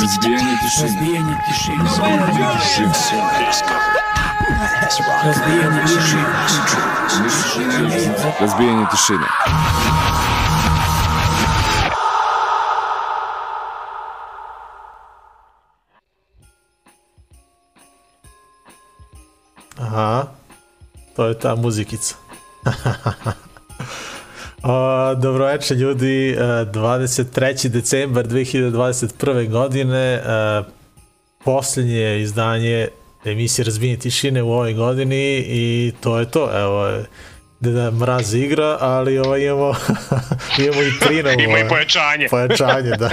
Разбиение души. Разбиение души. Разбиение души. Разбиение души. Разбиение души. Aha, to je tá muzikica. O, dobroveče ljudi, e, 23. decembar 2021. godine, posljednje izdanje emisije Razbijenje tišine u ovoj godini i to je to, evo Deda Mraz igra, ali ovo imamo, imamo i prinovo. Ima i pojačanje. Pojačanje, da.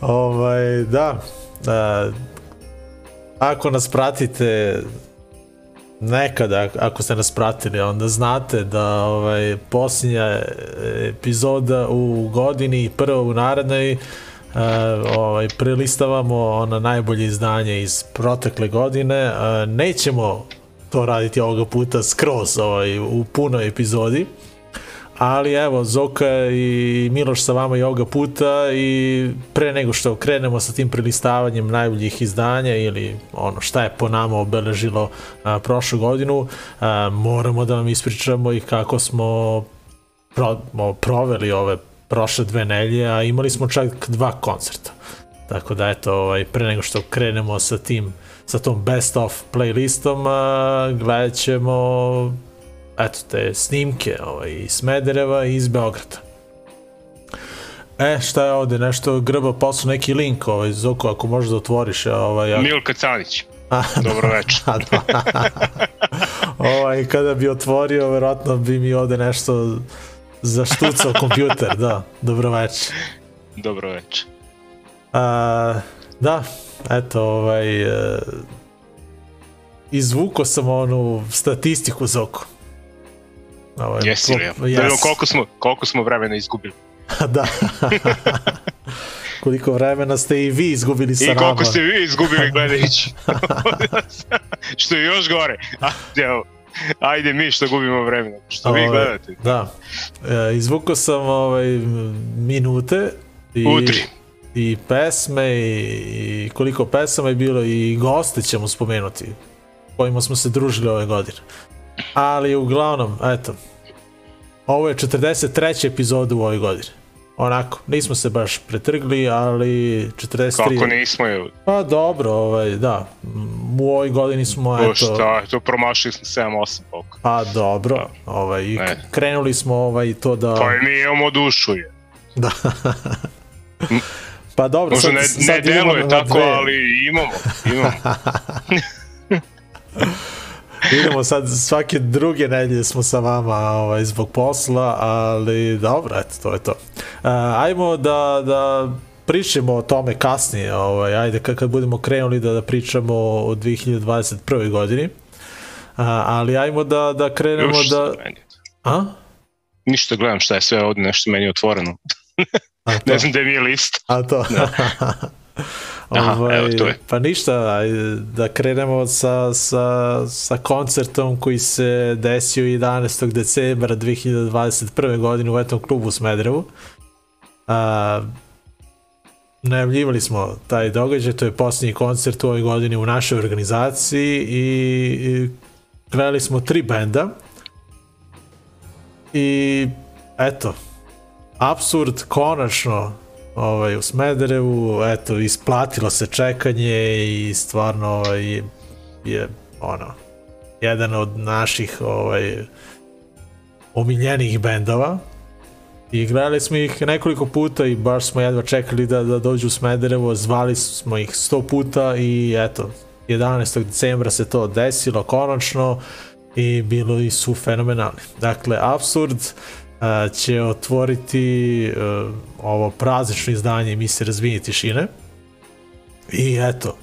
ovaj, da. Ako nas pratite nekada, ako ste nas pratili, onda znate da ovaj, posljednja epizoda u godini i prva u narednoj uh, ovaj, prelistavamo ona najbolje izdanje iz protekle godine. Uh, nećemo to raditi ovoga puta skroz ovaj, u punoj epizodi, ali evo Zoka i Miloš sa vama i ovoga puta i pre nego što krenemo sa tim prelistavanjem najboljih izdanja ili ono šta je po nama obeležilo a, prošlu godinu a, moramo da vam ispričamo i kako smo pro, proveli ove prošle dve nelje a imali smo čak dva koncerta. Tako da eto ovaj, pre nego što krenemo sa tim sa tom best of playlistom a, gledat ćemo eto te snimke ovaj, iz Smedereva i iz Beograda. E, šta je ovde, nešto grba posao neki link, ovaj, Zoko, ako možeš da otvoriš. Ovaj, ako... Milka Canić. Dobro večer. ovaj, kada bi otvorio, verovatno bi mi ovde nešto zaštucao kompjuter, da. Dobro večer. Dobro večer. A, da, eto, ovaj, e, izvuko sam onu statistiku Zoko. Ovaj, Jesi li? Yes. Da vidimo koliko smo, koliko smo vremena izgubili. da. koliko vremena ste i vi izgubili sa nama. I koliko ste vi izgubili gledajući. što je još gore. Ajde, ajde mi što gubimo vremena. Što vi gledate. Da. E, izvukao sam ovaj, minute. I... Utri i pesme i, i koliko pesama je bilo i goste ćemo spomenuti kojima smo se družili ove godine. Ali uglavnom, eto, ovo je 43. epizoda u ovoj godini. Onako, nismo se baš pretrgli, ali 43... Kako nismo je? Pa dobro, ovaj, da. U ovoj godini smo, eto... To šta, to promašili smo 7-8 koliko. Pa dobro, da. ovaj, i krenuli smo ovaj, to da... Pa mi imamo dušu je. Da. pa dobro, Možda sad, ne, sad ne deluje tako, dve. ali imamo, imamo. Idemo sad svake druge nedelje smo sa vama ovaj, zbog posla, ali dobro, eto, to je to. Uh, ajmo da, da pričamo o tome kasnije, ovaj, ajde kad, budemo krenuli da, da pričamo o 2021. godini. Uh, ali ajmo da, da krenemo Još da... A? Ništa gledam šta je sve ovde nešto meni otvoreno. ne znam da mi je list. A to? Da. Aha, ovaj, evo, to je. Pa ništa, da krenemo sa, sa, sa koncertom koji se desio 11. decembra 2021. godine u etom klubu u Smederevu. A, najavljivali smo taj događaj, to je posljednji koncert u ovoj godini u našoj organizaciji i, i gledali smo tri benda i eto, absurd konačno ovaj, u Smederevu, eto, isplatilo se čekanje i stvarno ovaj, je, ono, jedan od naših ovaj, omiljenih bendova i gledali smo ih nekoliko puta i baš smo jedva čekali da, da dođu u Smederevo, zvali smo ih sto puta i eto, 11. decembra se to desilo konačno i bilo i su fenomenalni. Dakle, Absurd, će otvoriti uh, ovo praznično izdanje emisije Razvijenje tišine. I eto,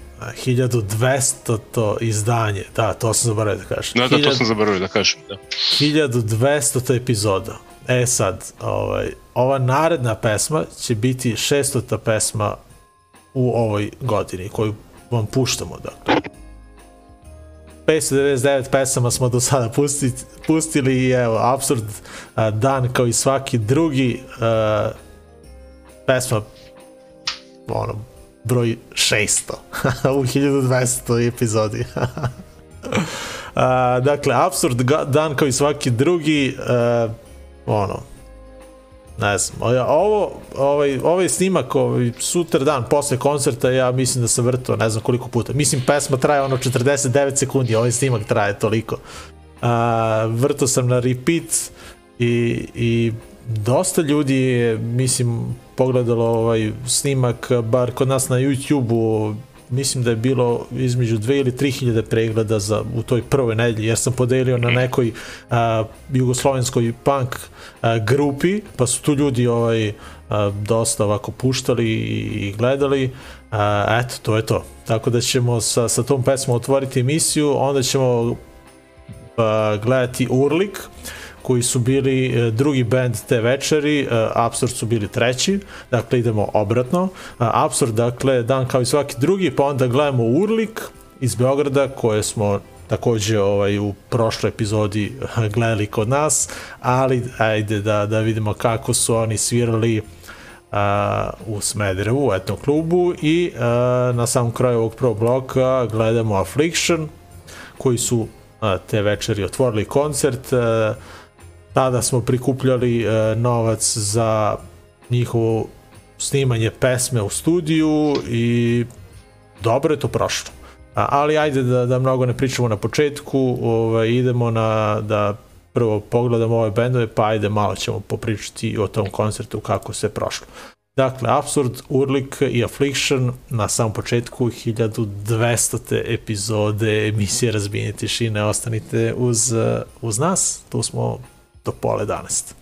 1200 to izdanje, da, to sam zaboravio da kažem. Da, da, to sam zaboravio da kažem, da. 1200 to epizoda. E sad, ovaj, ova naredna pesma će biti 600 pesma u ovoj godini koju vam puštamo, dakle. 599 pesama smo do sada pustili, pustili i evo, absurd dan kao i svaki drugi pesma ono, broj 600 u 1200 epizodi. A, dakle, Absurd dan kao i svaki drugi, uh, ono, ne znam, ovo, ovaj, ovaj snimak, ovaj, sutra dan posle koncerta, ja mislim da sam vrto ne znam koliko puta. Mislim, pesma traje ono 49 sekundi, ovaj snimak traje toliko. Uh, vrto sam na repeat i, i dosta ljudi je, mislim, pogledalo ovaj snimak, bar kod nas na YouTube-u, mislim da je bilo između 2 ili 3 hiljade pregleda za, u toj prvoj nedelji, jer sam podelio na nekoj a, jugoslovenskoj punk a, grupi, pa su tu ljudi ovaj, a, dosta ovako puštali i, gledali. A, eto, to je to. Tako da ćemo sa, sa tom pesmom otvoriti emisiju, onda ćemo a, gledati Urlik, koji su bili e, drugi band te večeri, e, Absurd su bili treći, dakle idemo obratno. Absurd, dakle, dan kao i svaki drugi, pa onda gledamo Urlik iz Beograda, koje smo takođe ovaj, u prošloj epizodi gledali kod nas, ali ajde da, da vidimo kako su oni svirali uh, u Smederevu, u etnom klubu i uh, na samom kraju ovog prvog bloka gledamo Affliction, koji su uh, te večeri otvorili koncert, uh, tada smo prikupljali e, novac za njihovo snimanje pesme u studiju i dobro je to prošlo. A, ali ajde da, da mnogo ne pričamo na početku, ovaj, idemo na da prvo pogledamo ove bendove, pa ajde malo ćemo popričati o tom koncertu kako se prošlo. Dakle, Absurd, Urlik i Affliction na samom početku 1200. epizode emisije Razbijenje tišine. Ostanite uz, uz nas, tu smo do pola 11.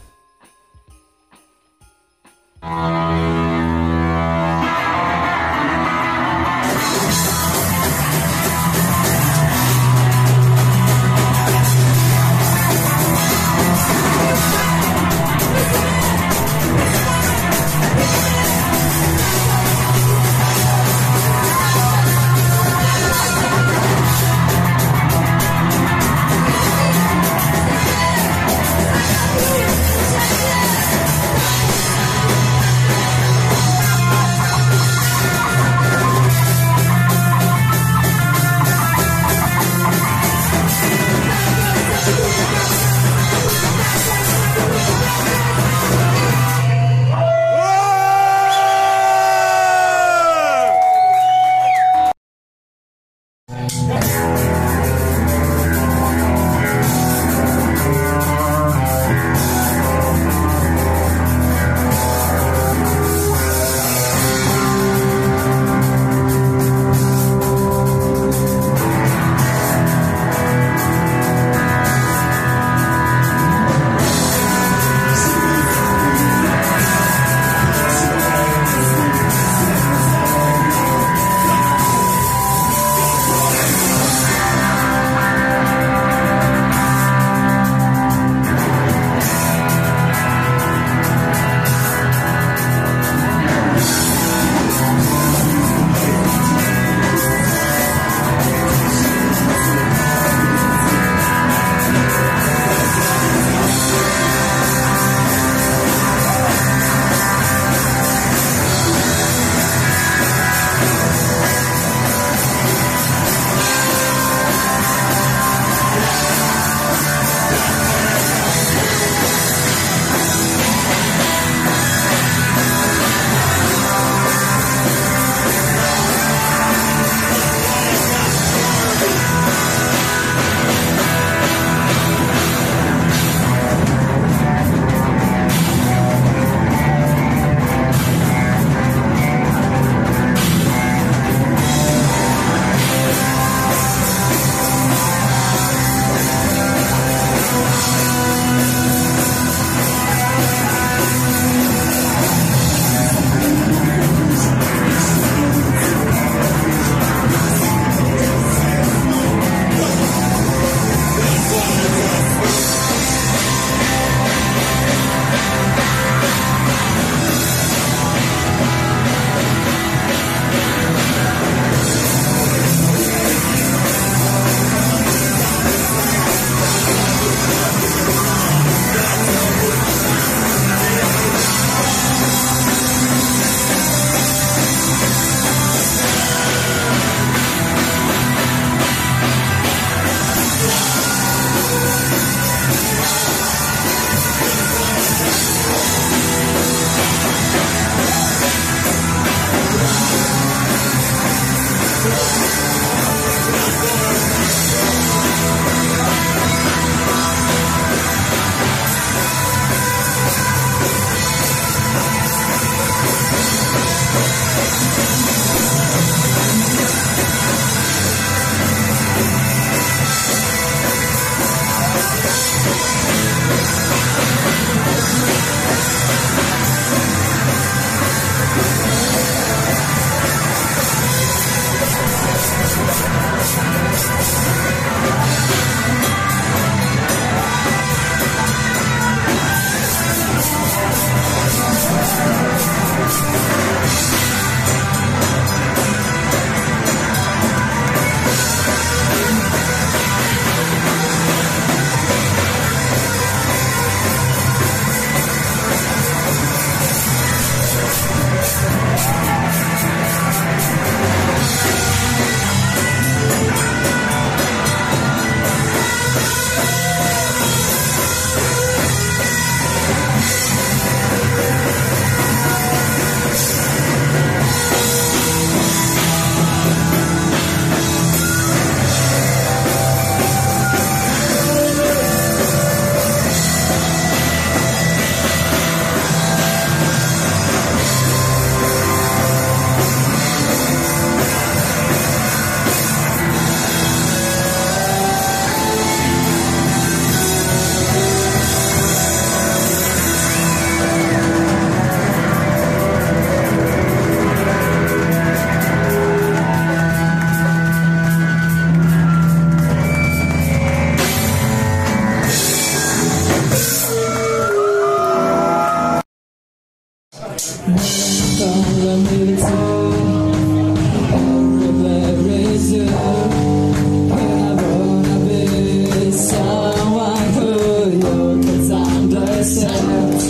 myself.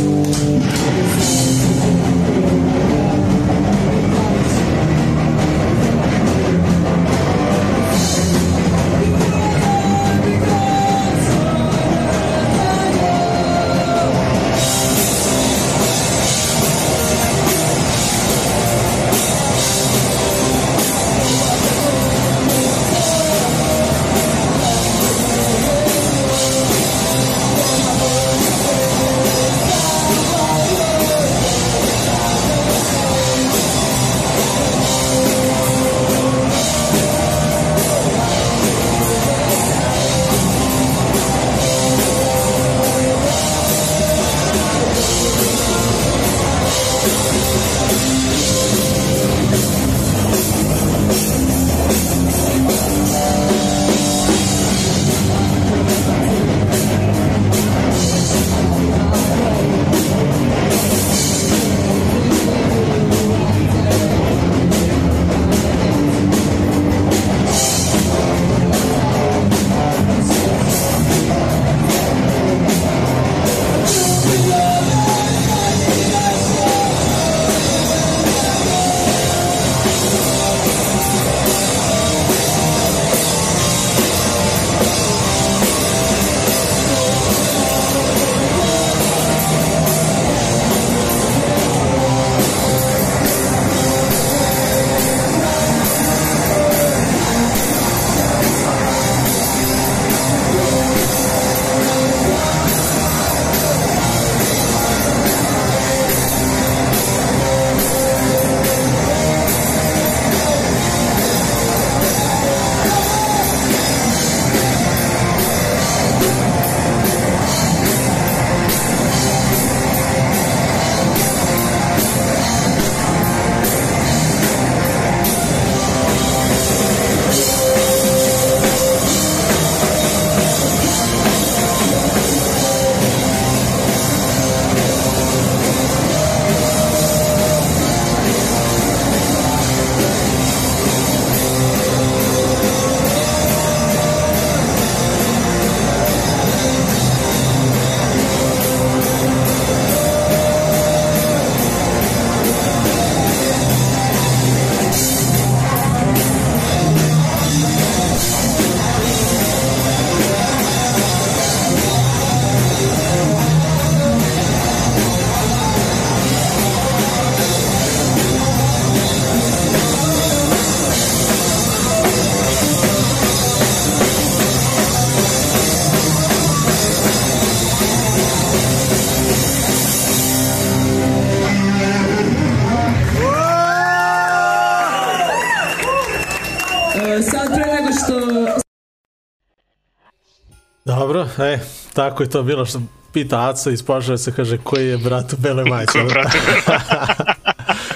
Dobro, e, tako je to bilo što pita Aco iz Požarevca, kaže koji je brat u Bele majice. Ko je brat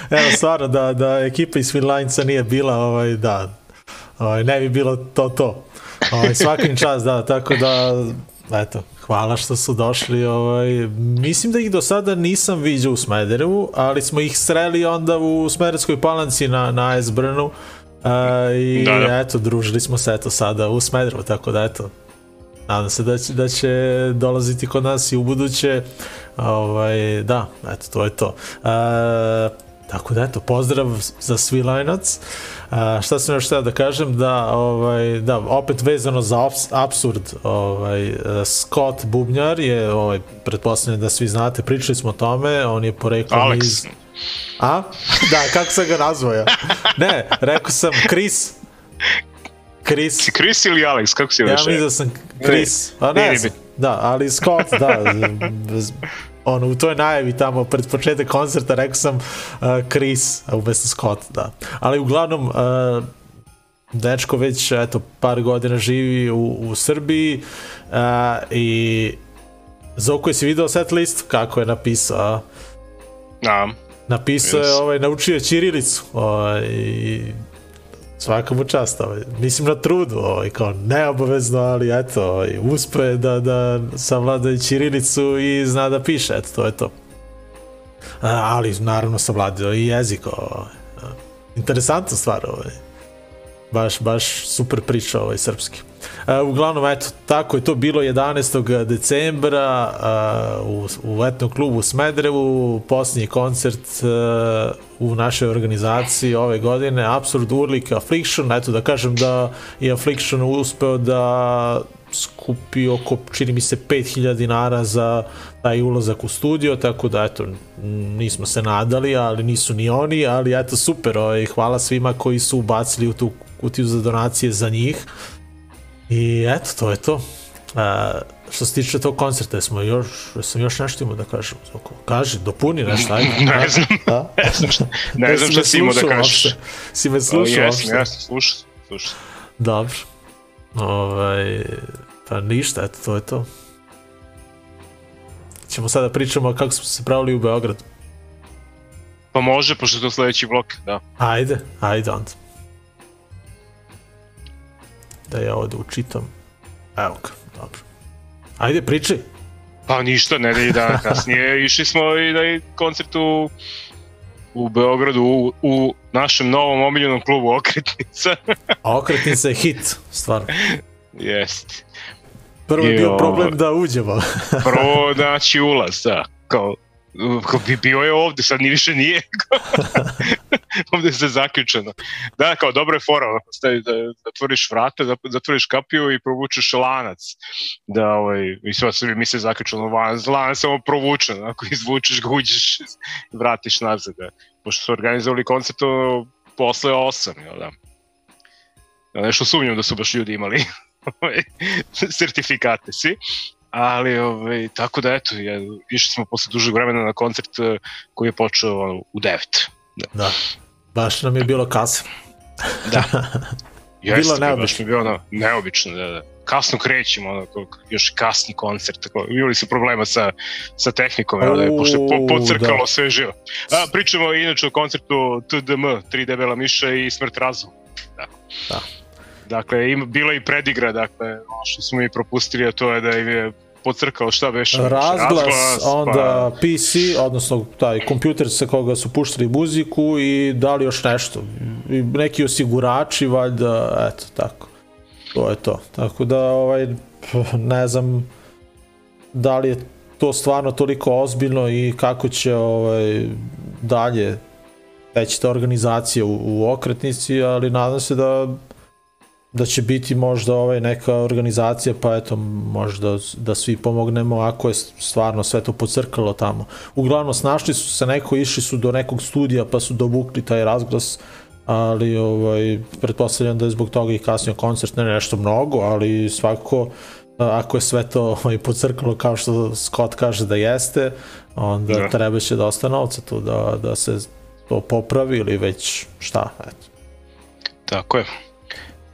Evo, stvarno, da, da ekipa iz Finlanjca nije bila, ovaj, da, ovaj, ne bi bilo to to. Ovaj, svakim čas, da, tako da, eto, hvala što su došli. Ovaj, mislim da ih do sada nisam viđao u Smederevu, ali smo ih sreli onda u Smederevskoj palanci na, na AS Brnu. Uh, I Da, da. eto, družili smo se eto sada u Smederevu, tako da eto, nadam se da će, da će dolaziti kod nas i u buduće. Ovaj, da, eto, to je to. Uh, tako da eto, pozdrav za Svilajnac. Uh, šta sam još htio da kažem, da, ovaj, da, opet vezano za abs- absurd, ovaj, Scott Bubnjar je, ovaj, pretpostavljam da svi znate, pričali smo o tome, on je poreklom iz... A? Da, kako sam ga nazvao ja? Ne, rekao sam Chris. Chris. Si Chris ili Alex, kako si Ja već? mislim da sam Chris. A ne znam. bitno. Da, ali Scott, da. ono, u toj najavi tamo pred početak koncerta rekao sam uh, Chris, umesto Scott, da. Ali uglavnom, uh, dečko već eto, par godina živi u, u Srbiji uh, i Zoko, jesi video set list kako je napisao? Da. Napisao je, ovaj, naučio Ćirilicu ovaj, i svaka mu čast, ovaj. mislim na trudu, ovaj, kao neobavezno, ali eto, ovaj, uspeo je da, da savlada i Ćirilicu i zna da piše, eto, to je to. A, ali naravno savladio i jezik, ovaj. Interesantna stvar, ovaj. Baš, baš super priča ovaj srpski. E, uglavnom, eto, tako je to bilo 11. decembra uh, u, u etnom klubu Smedrevu, posljednji koncert uh, u našoj organizaciji ove godine, Absurd Urlik Affliction, eto da kažem da je Affliction uspeo da skupi oko, čini mi se, 5000 dinara za taj ulazak u studio, tako da, eto, nismo se nadali, ali nisu ni oni, ali eto, super, ovaj, hvala svima koji su ubacili u tu kutiju za donacije za njih. I eto, to je to. A, što se tiče tog koncerta, smo još, sam još nešto imao da kažem. Zoko. Kaži, dopuni nešto, ajde. Ne znam. Da? Ne znam šta, ne znam šta si imao da kažeš. Si me slušao Jesam, uopšte? jesam, slušao. sam, slušao. Dobro. Ovaj, pa ništa, eto, to je to. Ćemo sada pričamo kako smo se pravili u Beogradu. Pa može, pošto je to sledeći blok, da. Ajde, ajde onda. Da ja ovde učitam. Evo ga, dobro. Ajde, pričaj. Pa ništa, nedelji dana kasnije išli smo i na koncert u, u Beogradu u, u našem novom omiljenom klubu Okretnica. Okretnica je hit, stvarno. Jeste. Prvo je bio problem da uđemo. Prvo naći ulaz, da. Kao, bio je ovde, sad ni više nije. ovde sve zaključeno. Da, kao dobro je fora, stavi, da zatvoriš vrata, da zatvoriš kapiju i provučeš lanac. Da, ovaj, i sve se misle zaključeno, lanac, lanac samo provučen, ako izvučeš ga, uđeš vratiš nazad. Da. Pošto su organizovali koncert posle 8, jel da? Ja nešto sumnjam da su baš ljudi imali ovaj, sertifikate svi. Ali, ovaj, tako da, eto, ja, išli smo posle dužeg vremena na koncert eh, koji je počeo ono, u 9. Da. Baš nam je bilo kasno. Da. Jeste, Bilo neobično. baš mi je bilo ono, neobično, da, da. Kasno krećemo, ono, još kasni koncert, tako, imali su problema sa, sa tehnikom, jel da, je, pošto po, pocrkalo da. sve živo. A, pričamo inače o koncertu TDM, Tri debela miša i Smrt razum. Da. Da. Dakle, ima, bila i predigra, dakle, ono što smo mi propustili, a to je da im je pocrkao šta već Razglas, onda pa, PC, odnosno taj kompjuter sa koga su puštali muziku i dali još nešto. I neki osigurači, valjda, eto, tako. To je to. Tako da, ovaj, ne znam da li je to stvarno toliko ozbiljno i kako će ovaj, dalje teći ta organizacija u, u okretnici, ali nadam se da da će biti možda ovaj neka organizacija pa eto možda da svi pomognemo ako je stvarno sve to pocrkalo tamo. Uglavnom snašli su se neko, išli su do nekog studija pa su dovukli taj razglas ali ovaj, pretpostavljam da je zbog toga i kasnio koncert, ne nešto mnogo, ali svakako ako je sve to ovaj, pocrkalo kao što Scott kaže da jeste, onda Da. da. treba će dosta novca tu da, da se to popravi ili već šta, eto. Tako je.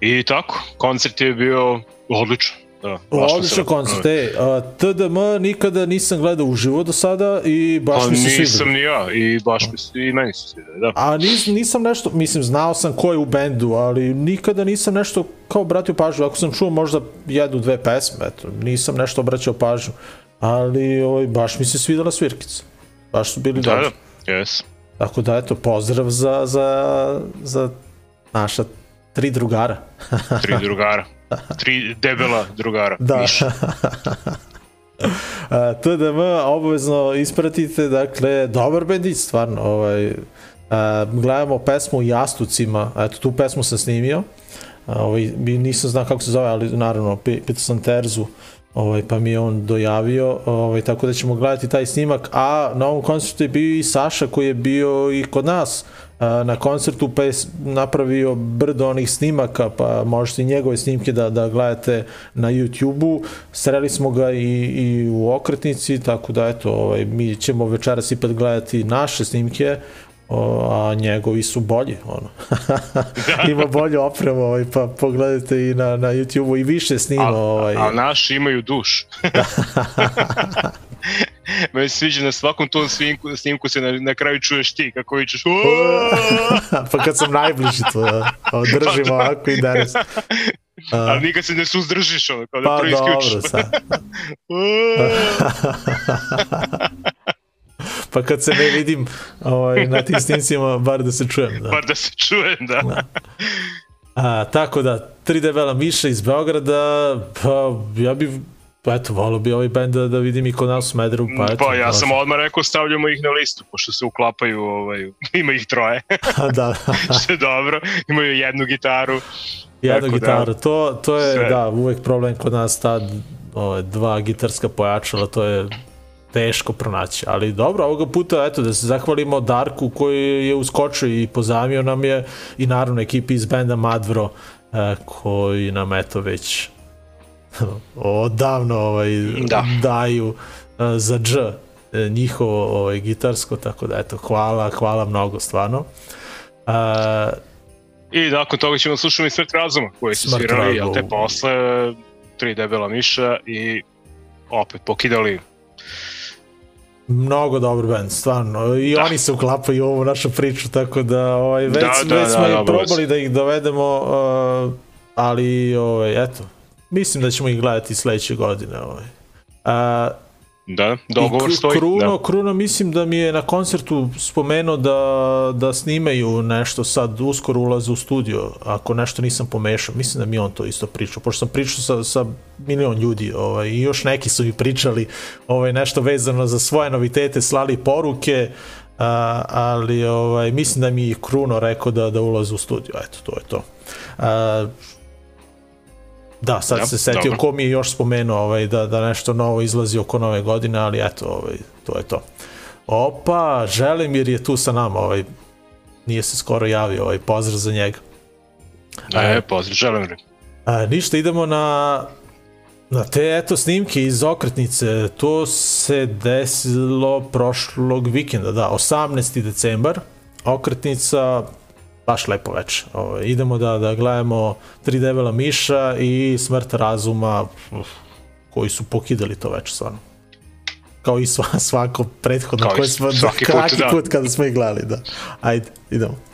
I tako, koncert je bio odličan. Da, Odličan koncert, ej, a, TDM nikada nisam gledao uživo do sada i baš Pa mi se sviđa. nisam ni ja i baš mi se, i meni se sviđa, da. A nis, nisam nešto, mislim, znao sam ko je u bendu, ali nikada nisam nešto kao obratio pažnju. Ako sam čuo možda jednu, dve pesme, eto, nisam nešto obraćao pažnju. Ali ovaj, baš mi se svidela svirkica. Baš su bili Da, dobri. da, jes. Tako da, eto, pozdrav za, za, za naša tri drugara. Tri drugara. Tri debela drugara. Da. A, TDM obavezno ispratite, dakle, dobar bendić, stvarno, ovaj, a, gledamo pesmu Jastucima, eto, tu pesmu sam snimio, a, ovaj, nisam znao kako se zove, ali naravno, pi- pitao sam Terzu, ovaj, pa mi je on dojavio, ovaj, tako da ćemo gledati taj snimak, a na ovom koncertu je bio i Saša koji je bio i kod nas, na koncertu pa je napravio brdo onih snimaka, pa možete i njegove snimke da, da gledate na YouTube-u. Sreli smo ga i, i u okretnici, tako da eto, ovaj, mi ćemo večeras ipak gledati naše snimke, o, a njegovi su bolji, ono. Ima bolju opremu, ovaj, pa pogledajte i na, na YouTube-u i više snima, A, ovaj. a naši imaju duš. Se sviđa na svakom tom snimku, snimku se na, na kraju čuješ ti kako vičeš pa kad sam najbliži to, da, ovo, držim Pa da. ovako i danas. ali nikad se ne suzdržiš ono, kao da Pa dobro, sad. Pa kad se ne vidim ovaj, na tim snimcima, bar da se čujem. Da. Bar da se čuje, da. A, tako da, tri debela miša iz Beograda, pa ja bi pa eto, volio bi ovaj band da, da vidim i kod nas u Smederu, pa eto. Pa ja može. sam odmah rekao stavljamo ih na listu, pošto se uklapaju, ovaj, ima ih troje, da, što je dobro, imaju jednu gitaru, jednu Tako da, gitaru, to, to je, sve. da, uvek problem kod nas ta ove, dva gitarska pojačala, to je teško pronaći, ali dobro, ovoga puta, eto, da se zahvalimo Darku koji je uskočio i pozamio nam je i naravno ekipi iz benda Madvro e, koji nam eto već odavno ovaj, Da. daju e, za dž e, njihovo ovaj, gitarsko, tako da eto, hvala, hvala mnogo stvarno. E, I nakon toga ćemo slušati i Smrt razuma koji su svirali, a te posle tri debela miša i opet pokidali Mnogo dobar band, stvarno. I Da. oni se uklapaju u ovu našu priču, tako da ovaj, već, Da, da, već da, smo da, da, probali da ih dovedemo, uh, ali ovaj, eto, mislim da ćemo ih gledati sledeće godine. Ovaj. Uh, da, dogovor stoji. Kruno, da. Kruno mislim da mi je na koncertu spomenuo da, da snimaju nešto sad, uskoro ulaze u studio, ako nešto nisam pomešao, mislim da mi on to isto pričao, pošto sam pričao sa, sa milion ljudi ovaj, i još neki su mi pričali ovaj, nešto vezano za svoje novitete, slali poruke, a, ali ovaj, mislim da mi je Kruno rekao da, da ulaze u studio, eto, to je to. A, Da, sad Da, se setio dobro. ko mi je još spomenuo ovaj, da, da nešto novo izlazi oko nove godine, ali eto, ovaj, to je to. Opa, Želimir je tu sa nama, ovaj, nije se skoro javio, ovaj, pozdrav za njega. E, pozdrav, želim re. A, ništa, idemo na, na te eto snimke iz okretnice. To se desilo prošlog vikenda, da, 18. decembar. Okretnica, baš lepo veče. Ovaj, idemo da, da gledamo Tri debela miša i Smrt razuma uf, koji su pokidali to veče stvarno. Kao i sva, svako prethodno Kao koje smo svaki put, da. put kada smo ih gledali, da. Ajde, idemo.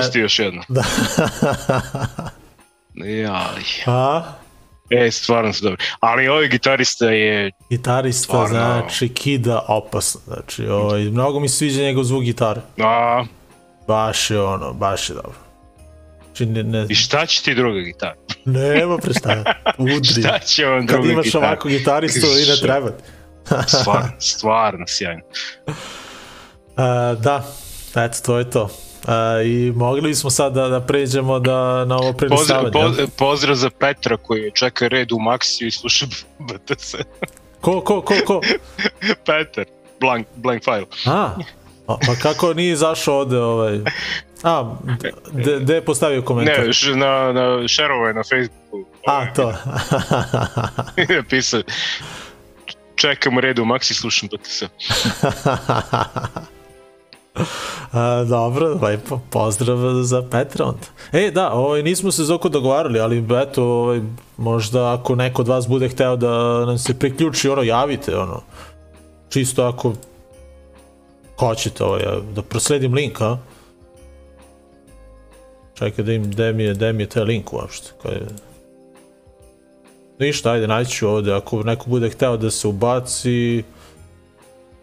Pusti još jedno. Da. Jaj. A? E, stvarno su dobri. Ali ovaj gitarista je... Gitarista, Stvarno. znači, kida opasno. Znači, ovaj, mnogo mi se sviđa njegov zvuk gitare. A, Baš je ono, baš je dobro. Znači, ne, ne, I šta će ti druga gitara? nema pre šta, udri. Šta će Kad druga imaš gitara? ovako gitaristu i ne treba. Stvarno, stvarno sjajno. A, da, eto, to je to. A, I mogli bismo sad da, da pređemo da, na ovo Pozdrav, prelistavanje. poz, pozdrav za Petra koji čeka red u Maxiju i sluša BTS. Ko, ko, ko, ko? Petar, blank, blank file. A, a, pa kako nije izašao ovde ovaj... A, de, de je postavio komentar? Ne, š, na, na šerovo je na Facebooku. A, to. Napisao, čekam red u Maxi, slušam BTS. A, dobro, lepo, pozdrav za Petra onda. E, da, ovaj, nismo se zoko dogovarali, ali eto, ovaj, možda ako neko od vas bude hteo da nam se priključi, ono, javite, ono, čisto ako hoćete, ovaj, da prosledim link, a? Čekaj da im, gde mi je, gde mi je taj link uopšte, koji je... Ništa, ajde, naći ću ovde, ako neko bude hteo da se ubaci...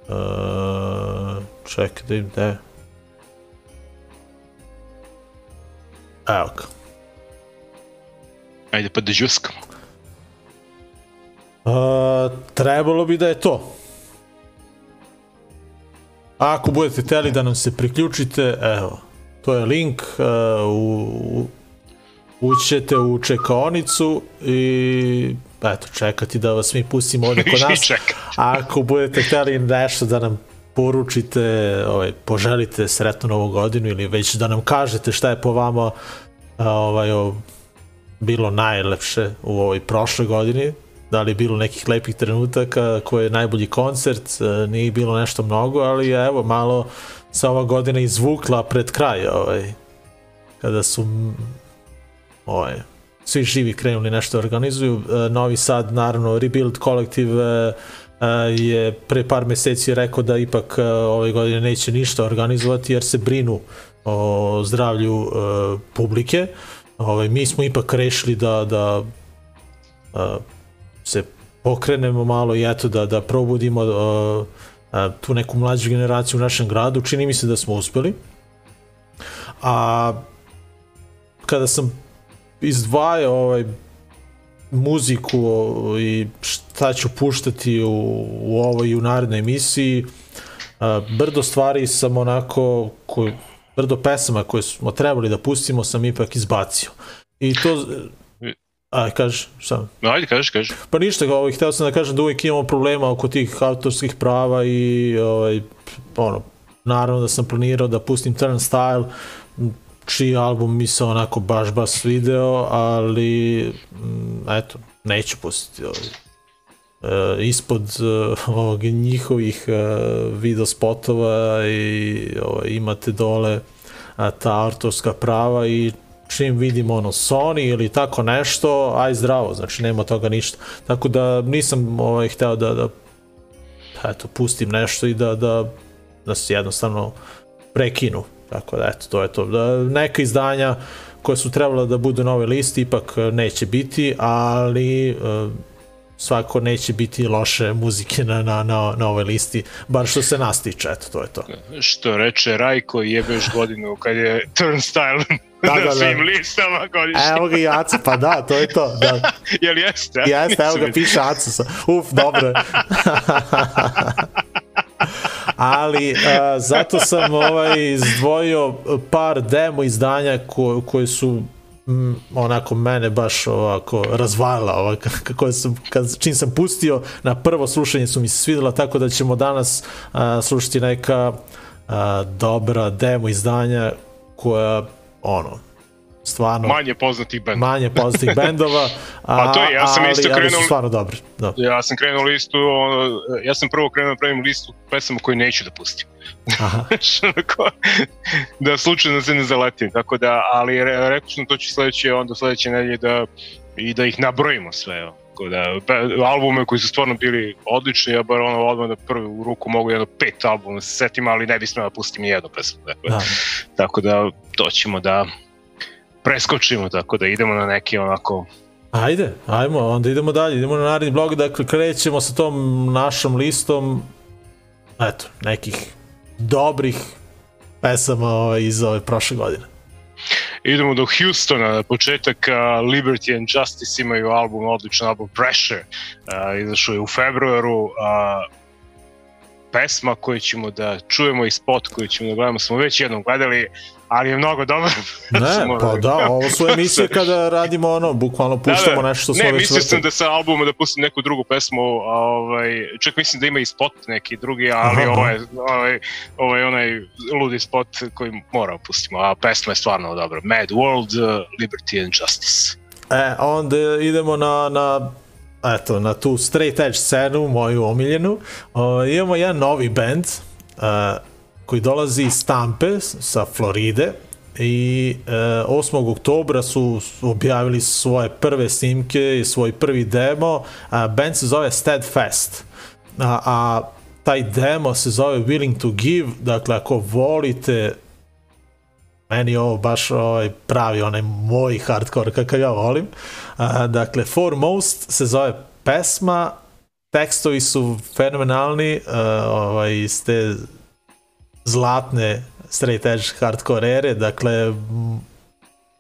Uh, čekaj da im gde. Evo ga. Ajde pa da džuskamo. Uh, trebalo bi da je to. Ako budete hteli da nam se priključite, evo, to je link, uh, u, u, ućete u čekaonicu i eto, čekati da vas mi pustimo ovde kod nas. Ako budete hteli nešto da nam poručite, ovaj, poželite sretnu novu godinu ili već da nam kažete šta je po vama ovaj, o, bilo najlepše u ovoj prošloj godini, da li je bilo nekih lepih trenutaka, koji je najbolji koncert, e, nije bilo nešto mnogo, ali evo, malo se ova godina izvukla pred kraj, ovaj, kada su ovaj, svi živi krenuli nešto da organizuju. E, Novi Sad, naravno, Rebuild Collective e, e, je pre par meseci rekao da ipak ove godine neće ništa organizovati jer se brinu o zdravlju publike. Ovaj, mi smo ipak rešili da, da se pokrenemo malo i eto da, da probudimo tu neku mlađu generaciju u našem gradu. Čini mi se da smo uspeli. A kada sam izdvajao ovaj muziku i šta ću puštati u, u ovoj i u narednoj emisiji. A, brdo stvari sam onako koju, brdo pesama koje smo trebali da pustimo sam ipak izbacio. I to a kaži šta? Ajde, kaži, kaži. Pa ništa, ovaj, hteo sam da kažem da uvijek imamo problema oko tih autorskih prava i ovaj, ono, naravno da sam planirao da pustim Turnstile, čiji album mi se onako baš baš svideo, ali m, eto, neću pustiti ovaj. E, ispod e, ovog njihovih e, video spotova i ovaj, imate dole a, ta autorska prava i čim vidim ono Sony ili tako nešto, aj zdravo, znači nema toga ništa. Tako da nisam ovaj, hteo da, da eto, pustim nešto i da, da, da se jednostavno prekinu. Tako da, eto, to je to. Da, neka izdanja koje su trebala da budu na ovoj listi ipak e, neće biti, ali e, svako neće biti loše muzike na, na, na, na ovoj listi, bar što se nas tiče, eto, to je to. Što reče Rajko, jebeš godinu kad je Turnstile Da, da, da. svim listama godišnje. Evo ga i Aca, pa da, to je to. Da. Jel jeste? Jeste, evo ga piše Aca. Uf, dobro. Ali uh, zato sam ovaj izdvojio par demo izdanja ko, koje su mm, onako mene baš ovako razvalila ova, kako sam, kad, čim sam pustio na prvo slušanje su mi se svidela tako da ćemo danas uh, slušati neka uh, dobra demo izdanja koja ono stvarno Manje poznatih benda. manje poznatih bendova, a, Pa to je, ja sam ali, isto ali su krenuo- stvarno dobri. Da. Ja sam krenuo listu, ono, ja sam prvo krenuo da pravim listu pesama koju neću da pustim. Aha. Da slučajno se ne zaletim, tako da, ali re, rekao sam to će sledeće, onda sledeće nedelje da i da ih nabrojimo sve, evo. tako da pe- albume koji su stvarno bili odlični, ja bar ono odmah na prvu ruku mogu jedno pet albuma da se setim, ali ne bi smela da pustim ni jednu pesmu. Tako, Da. tako da to ćemo da preskočimo, tako da idemo na neki onako Ajde, ajmo, onda idemo dalje, idemo na naredni blog, dakle krećemo sa tom našom listom, eto, nekih dobrih pesama ovaj, iz ove prošle godine. Idemo do Houstona, na početak uh, Liberty and Justice imaju album, odličan album Pressure, uh, izašao je u februaru, uh, pesma koju ćemo da čujemo i spot koji ćemo da gledamo smo već jednom gledali, ali je mnogo dobro. Ne, Smo- pa da, ovo su emisije kada radimo ono, bukvalno puštamo nešto što smo ne, već mislio sam da sa albuma da pustim neku drugu pesmu, a, ovaj, čak mislim da ima i spot neki drugi, ali Aha. ovo je, ovaj, ovaj onaj ludi spot koji moramo pustimo, a pesma je stvarno dobra. Mad World, uh, Liberty and Justice. E, onda idemo na, na eto, na tu straight edge scenu, moju omiljenu. O, imamo jedan novi band uh, koji dolazi iz Tampe, sa Floride, i e, 8. oktobra su objavili svoje prve snimke i svoj prvi demo. A, band se zove Steadfast. A, a taj demo se zove Willing to Give, dakle ako volite meni je ovo baš ovaj pravi onaj moj hardcore kakav ja volim. A, dakle, Foremost se zove pesma, tekstovi su fenomenalni, a, ovaj, iz te zlatne straight edge hardcore ere, dakle,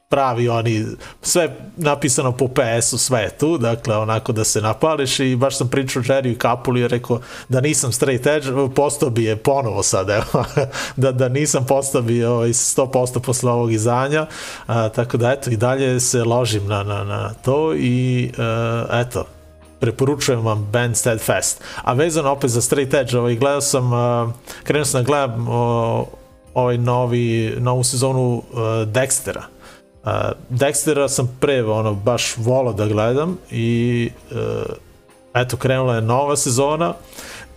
pravi oni, sve napisano po PS-u, sve je tu, dakle, onako da se napališ i baš sam pričao Jerry i Kapuli i rekao da nisam straight edge, postao bi je ponovo sad, evo, da, da nisam postao bi ovaj, 100% posle ovog izdanja, a, tako da eto, i dalje se ložim na, na, na to i a, eto, preporučujem vam band Steadfast. A vezano opet za Straight Edge, ovaj, gledao sam, uh, krenuo sam da gledam uh, ovaj novi, novu sezonu uh, Dextera. Uh, Dextera sam pre ono, baš volao da gledam i uh, eto, krenula je nova sezona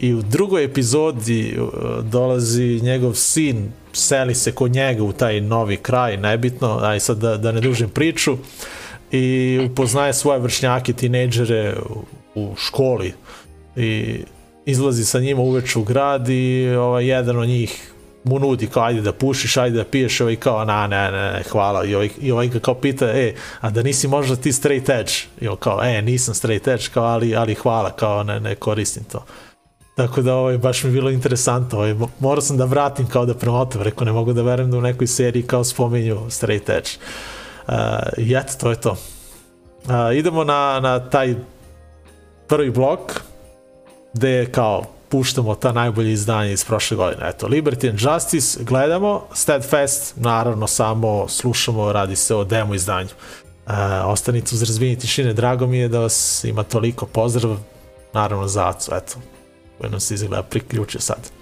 i u drugoj epizodi uh, dolazi njegov sin, seli se kod njega u taj novi kraj, nebitno, aj sad da, da ne dužim priču, i upoznaje svoje vršnjake, tinejdžere u, školi i izlazi sa njima uveče u grad i ovaj, jedan od njih mu nudi kao ajde da pušiš, ajde da piješ, ovaj kao na ne, ne, ne, hvala i ovaj, i ovaj kao pita, e, a da nisi možda ti straight edge i on kao, e, nisam straight edge, kao, ali, ali hvala, kao ne, ne koristim to. Tako da ovaj, baš mi je bilo interesantno, ovaj, mo- morao sam da vratim kao da premotam, rekao ne mogu da verujem da u nekoj seriji kao spominju straight edge. Uh, I eto, to je to. Uh, idemo na, na taj prvi blok gde kao puštamo ta najbolje izdanje iz prošle godine. Eto, Liberty and Justice gledamo, Steadfast naravno samo slušamo, radi se o demo izdanju. Uh, ostanite uz razvijenje tišine, drago mi je da vas ima toliko pozdrav, naravno za Acu, eto, koji nam se izgleda priključio sad.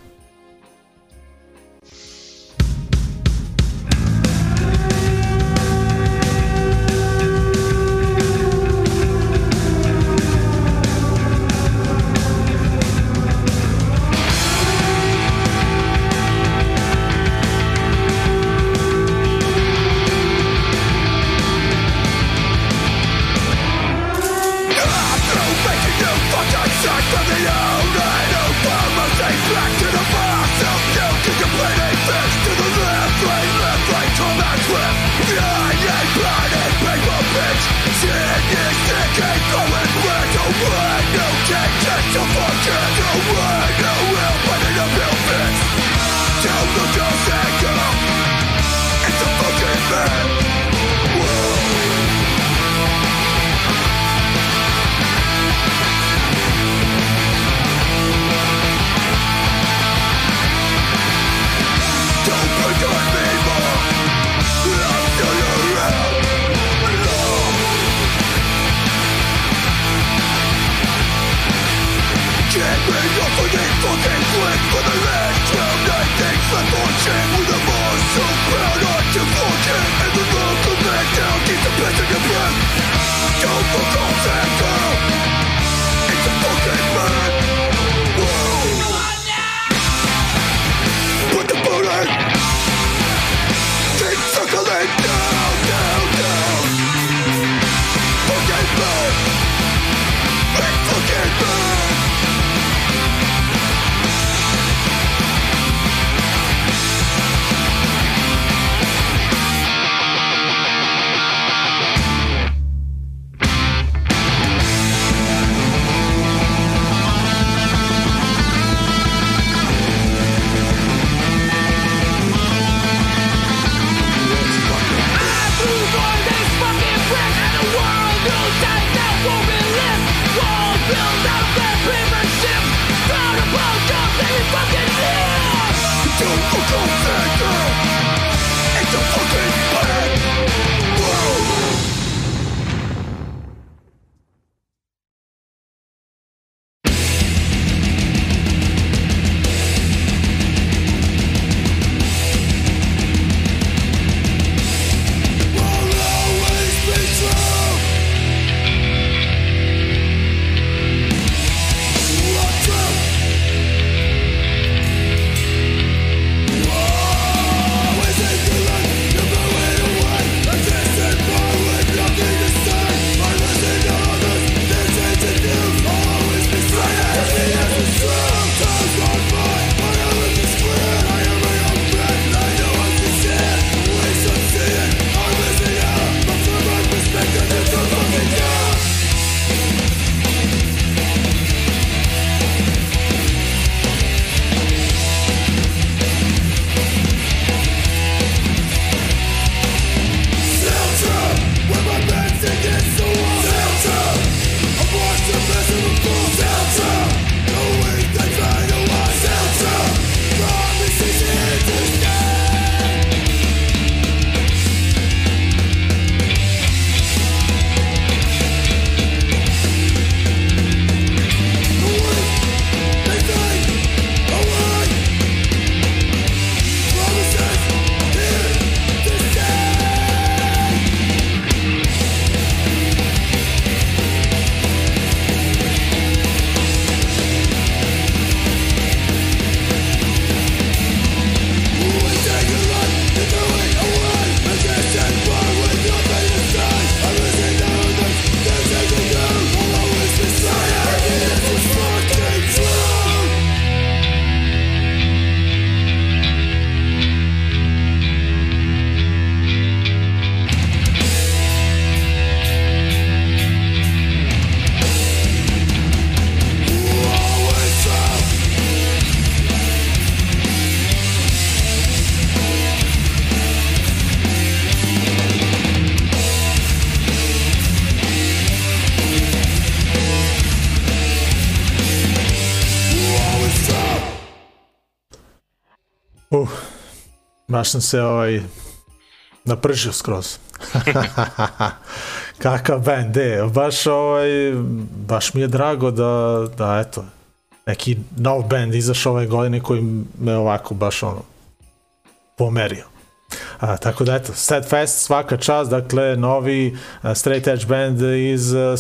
Baš sam se ovaj, napržio skroz. Kakav band, e, baš, ovaj, baš mi je drago da, da eto, neki nov band izašao ove godine koji me ovako baš ono pomerio. A, tako da eto, Steadfast svaka čast, dakle novi uh, straight edge band iz uh,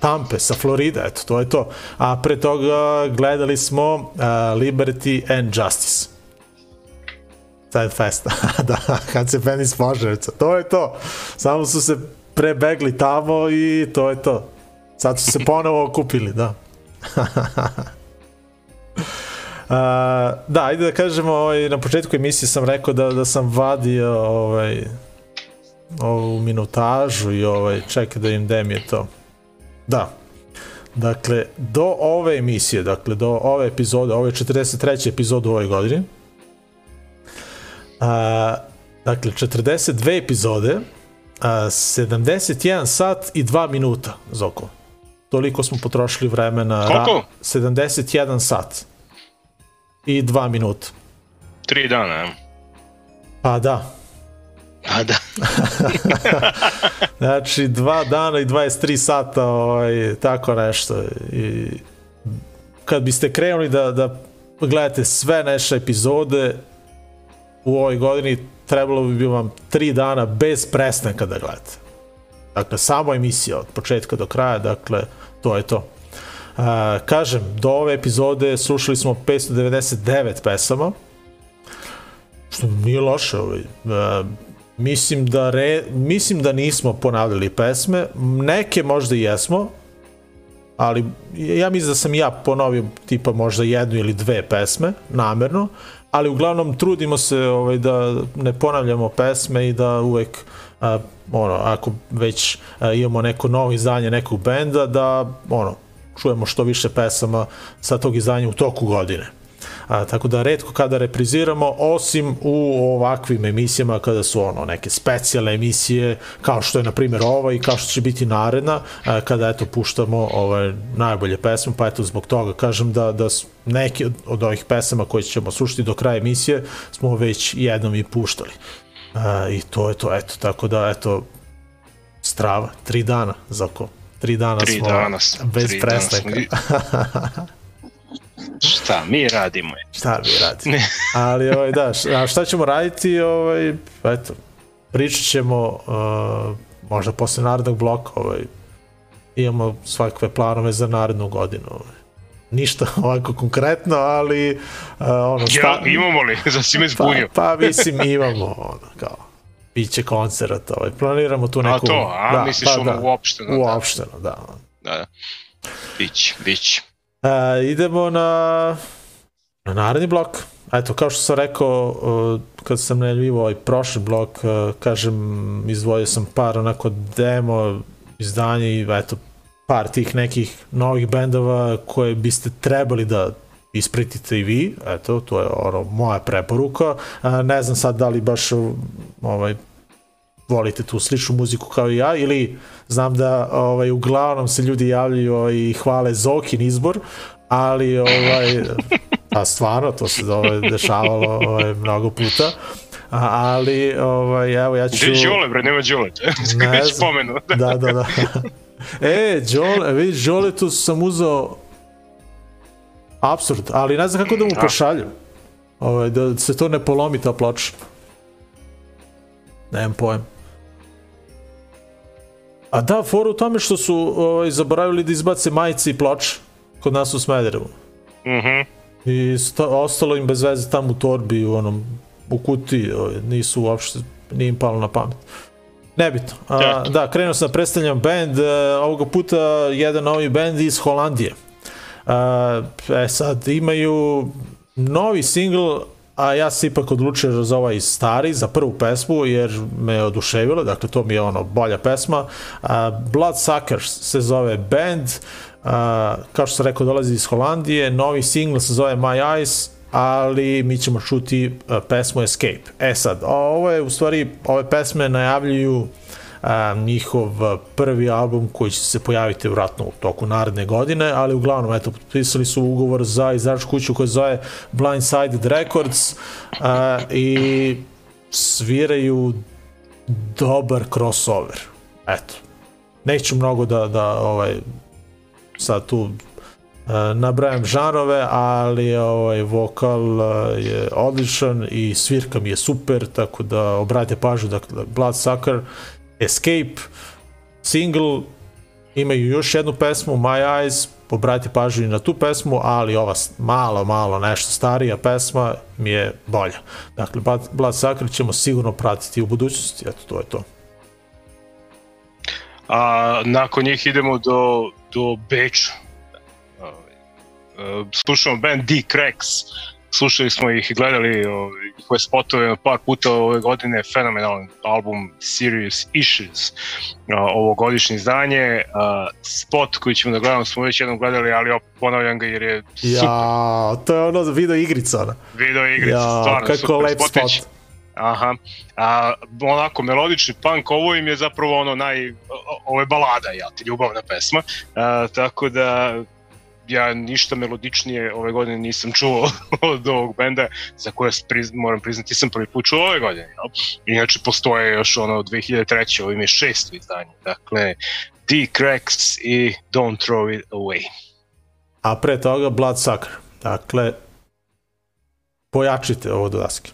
Tampe sa Florida, eto, to je to. A pre toga gledali smo uh, Liberty and Justice. Steadfast, da, kad se band iz Požarevca, to je to. Samo su se prebegli tamo i to je to. Sad su se ponovo okupili, da. Uh, da, ajde da kažemo, ovaj, na početku emisije sam rekao da, da sam vadio ovaj, ovu minutažu i ovaj, čekaj da im dem je to. Da. Dakle, do ove emisije, dakle, do ove epizode, ove 43. epizode u ovoj godini, a, dakle, 42 epizode, a, 71 sat i 2 minuta, Zoko. Toliko smo potrošili vremena. Koliko? 71 sat i 2 minuta. Tri dana, ja. Pa da. Pa da. Znači, dva dana i 23 sata, ovaj, tako nešto. I kad biste krenuli da, da gledate sve naše epizode u ovoj godini, trebalo bi vam 3 dana bez prestanka da gledate. Dakle, samo emisija od početka do kraja, dakle, to je to. Uh, kažem, do ove epizode slušali smo 599 pesama, što nije loše. Ovaj. Uh, mislim, da re, mislim da nismo ponavljali pesme, neke možda i jesmo, ali ja mislim da sam ja ponovio tipa možda jednu ili dve pesme, namerno, ali uglavnom trudimo se ovaj, da ne ponavljamo pesme i da uvek a, ono, ako već a, imamo neko novo izdanje nekog benda, da ono, čujemo što više pesama sa tog izdanja u toku godine. A, tako da redko kada repriziramo, osim u ovakvim emisijama kada su ono neke specijalne emisije, kao što je na primjer ova i kao što će biti naredna, a, kada eto puštamo ove najbolje pesme, pa eto zbog toga kažem da, da neke od, od ovih pesama koje ćemo slušati do kraja emisije smo već jednom i puštali. A, I to je to, eto, tako da eto, strava, tri dana za oko tri dana Tri smo dana bez tri dana prestanka. smo Šta mi radimo? šta bi radili? Ali ovaj, da, a šta ćemo raditi? Ovaj, eto, pričat ćemo uh, možda posle narednog bloka, ovaj, imamo svakve planove za narednu godinu. Ovaj. Ništa ovako konkretno, ali uh, ono, Ja, imamo li? Za si me pa, zbunio. pa mislim imamo ono, kao biće koncert, ovaj, planiramo tu A neku... to, a misliš ono uopšteno, da. Uopšteno, da. Da, da. Bić, bić. E, idemo na, na naredni blok. Eto, kao što sam rekao, uh, kad sam najavljivo ovaj prošli blok, uh, kažem, izdvojio sam par onako demo izdanja i eto, par tih nekih novih bendova koje biste trebali da ispratite i vi, eto, to je ono, moja preporuka. A, ne znam sad da li baš ovaj, volite tu sličnu muziku kao i ja ili znam da ovaj uglavnom se ljudi javljaju ovaj, i hvale Zokin izbor, ali ovaj a stvarno to se ovaj, dešavalo ovaj, mnogo puta. A, ali ovaj evo ja ću Gde Đole, bre, nema Đole. Ne spomenu. da, da, da. e, Đole, vidiš, Đole tu sam uzeo absurd, ali ne znam kako da mu pošaljem. Ovaj, da se to ne polomi ta ploča. Nemam pojem. A da, fora u tome što su ovaj, zaboravili da izbace majice i ploče kod nas u Smederevu. Mhm. I sta, ostalo im bez veze tamo u torbi, u onom, u kutiji, ovaj, nisu uopšte, nije im palo na pamet. Nebitno. A, Eto. da, krenuo sam da predstavljam band, e, ovoga puta jedan novi band iz Holandije. A, e sad, imaju novi single, a ja se ipak odlučio za ovaj stari, za prvu pesmu, jer me je oduševilo, dakle to mi je ono bolja pesma. A, Bloodsuckers se zove band, a, kao što sam rekao dolazi iz Holandije, novi single se zove My Eyes, ali mi ćemo čuti a, pesmu Escape. E sad, ovo je u stvari, ove pesme najavljuju a, njihov prvi album koji će se pojaviti vratno u toku naredne godine, ali uglavnom, eto, potpisali su ugovor za izdavačku kuću koja zove Blindsided Records a, i sviraju dobar crossover. Eto. Neću mnogo da, da ovaj, sad tu uh, nabrajam žanrove, ali ovaj vokal uh, je odličan i svirka mi je super, tako da obratite pažnju, dakle Bloodsucker, Escape, single, imaju još jednu pesmu, My Eyes, obratite pažnju na tu pesmu, ali ova malo, malo nešto starija pesma mi je bolja. Dakle, Bloodsucker ćemo sigurno pratiti u budućnosti, eto, to je to. A nakon njih idemo do, do Beča. Slušamo band D-Cracks, slušali smo ih i gledali ovaj, njihove spotove par puta ove godine, fenomenalan album Serious Issues, ovogodišnje izdanje. Spot koji ćemo da gledamo smo već jednom gledali, ali opet ponavljam ga jer je super. Ja, to je ono video igrica, ona. Video igrica, ja, stvarno kako super. lep Spotić. spot. Aha. A, onako, melodični punk, ovo im je zapravo ono naj... Ovo je balada, ja ti, ljubavna pesma. A, tako da, ja ništa melodičnije ove godine nisam čuo od ovog benda, za koje moram priznati sam prvi put čuo ove godine. No? Inače postoje još ono 2003. ovo im je šesto izdanje. Dakle, D-Cracks i Don't Throw It Away. A pre toga Bloodsucker. Dakle, pojačite ovo do daske.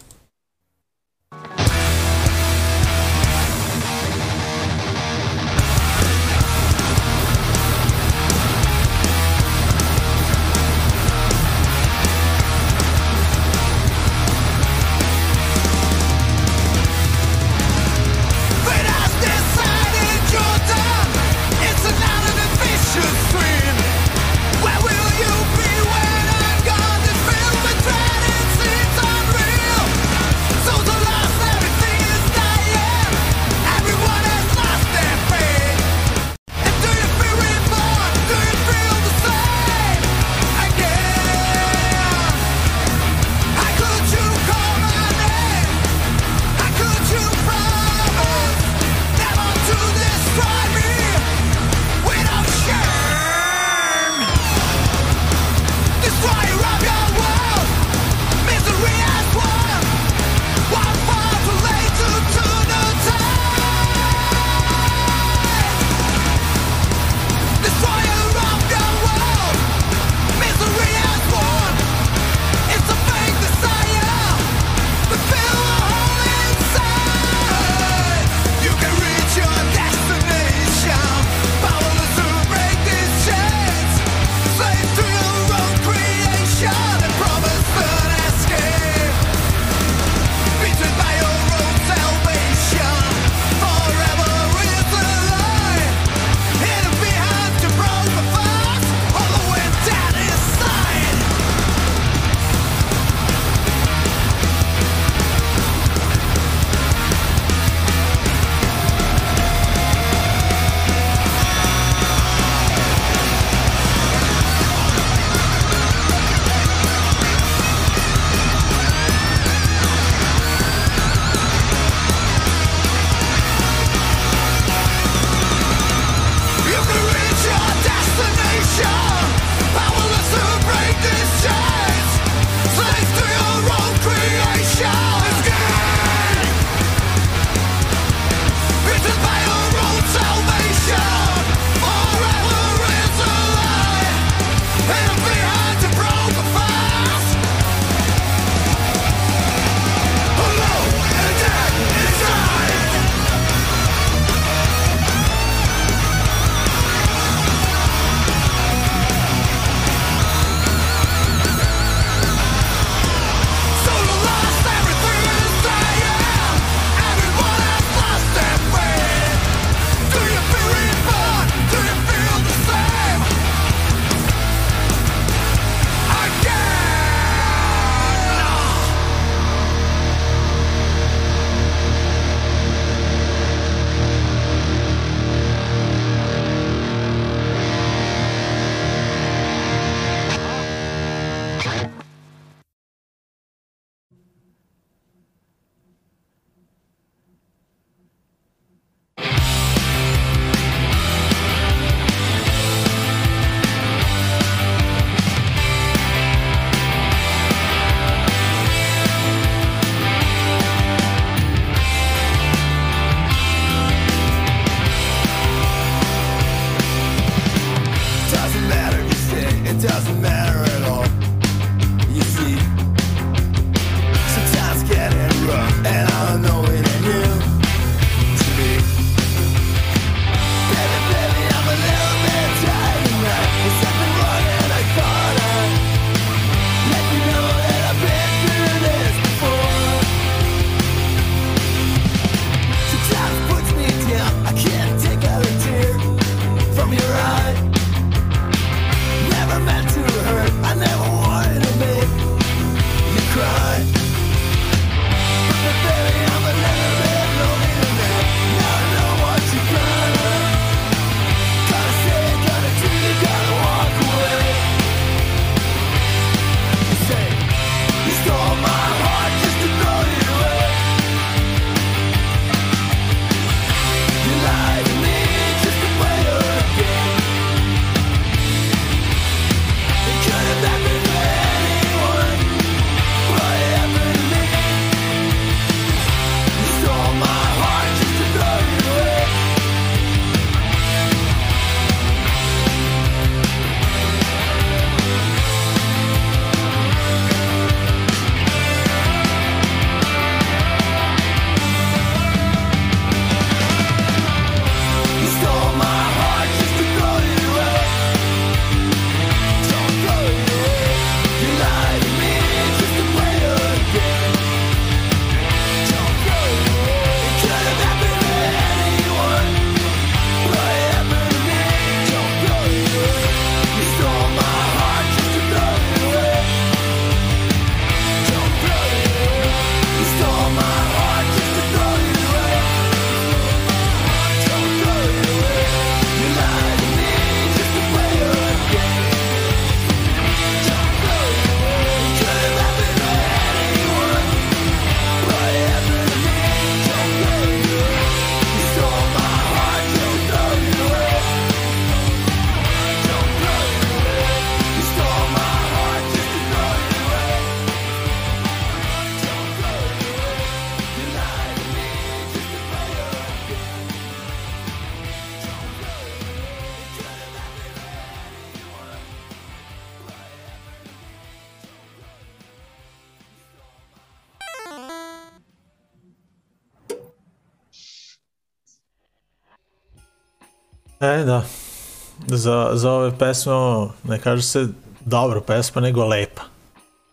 Za, za ove pesme, ono, ne kaže se dobra pesma, nego lepa.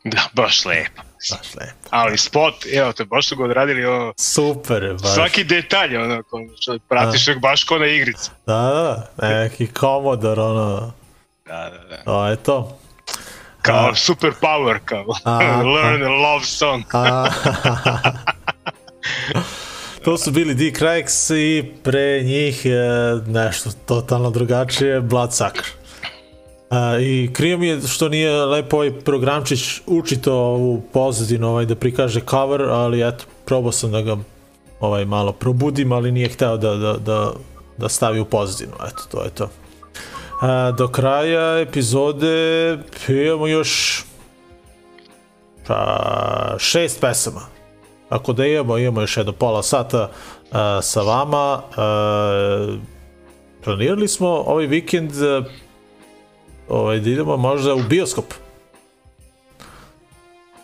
Da, baš lepo. Baš lepa. Ali spot, evo te, baš su ga odradili ono, Super baš. svaki detalj, ono, ko, što pratiš da. baš ko na igrici. Da, da, neki komodor, ono, Da, da, da. to je to. Kao A. super power, kao A, learn a love song. A, to su bili Dick Rex i pre njih e, nešto totalno drugačije, Bloodsucker. A, I krivo mi je što nije lepo ovaj programčić učito ovu pozadinu ovaj, da prikaže cover, ali eto, probao sam da ga ovaj, malo probudim, ali nije hteo da, da, da, da stavi u pozadinu, eto, to je to. A, do kraja epizode imamo još pa, šest pesama. Ako da imamo, imamo još jedno pola sata uh, sa vama. Uh, planirali smo ovaj vikend uh, ovaj, da idemo možda u bioskop.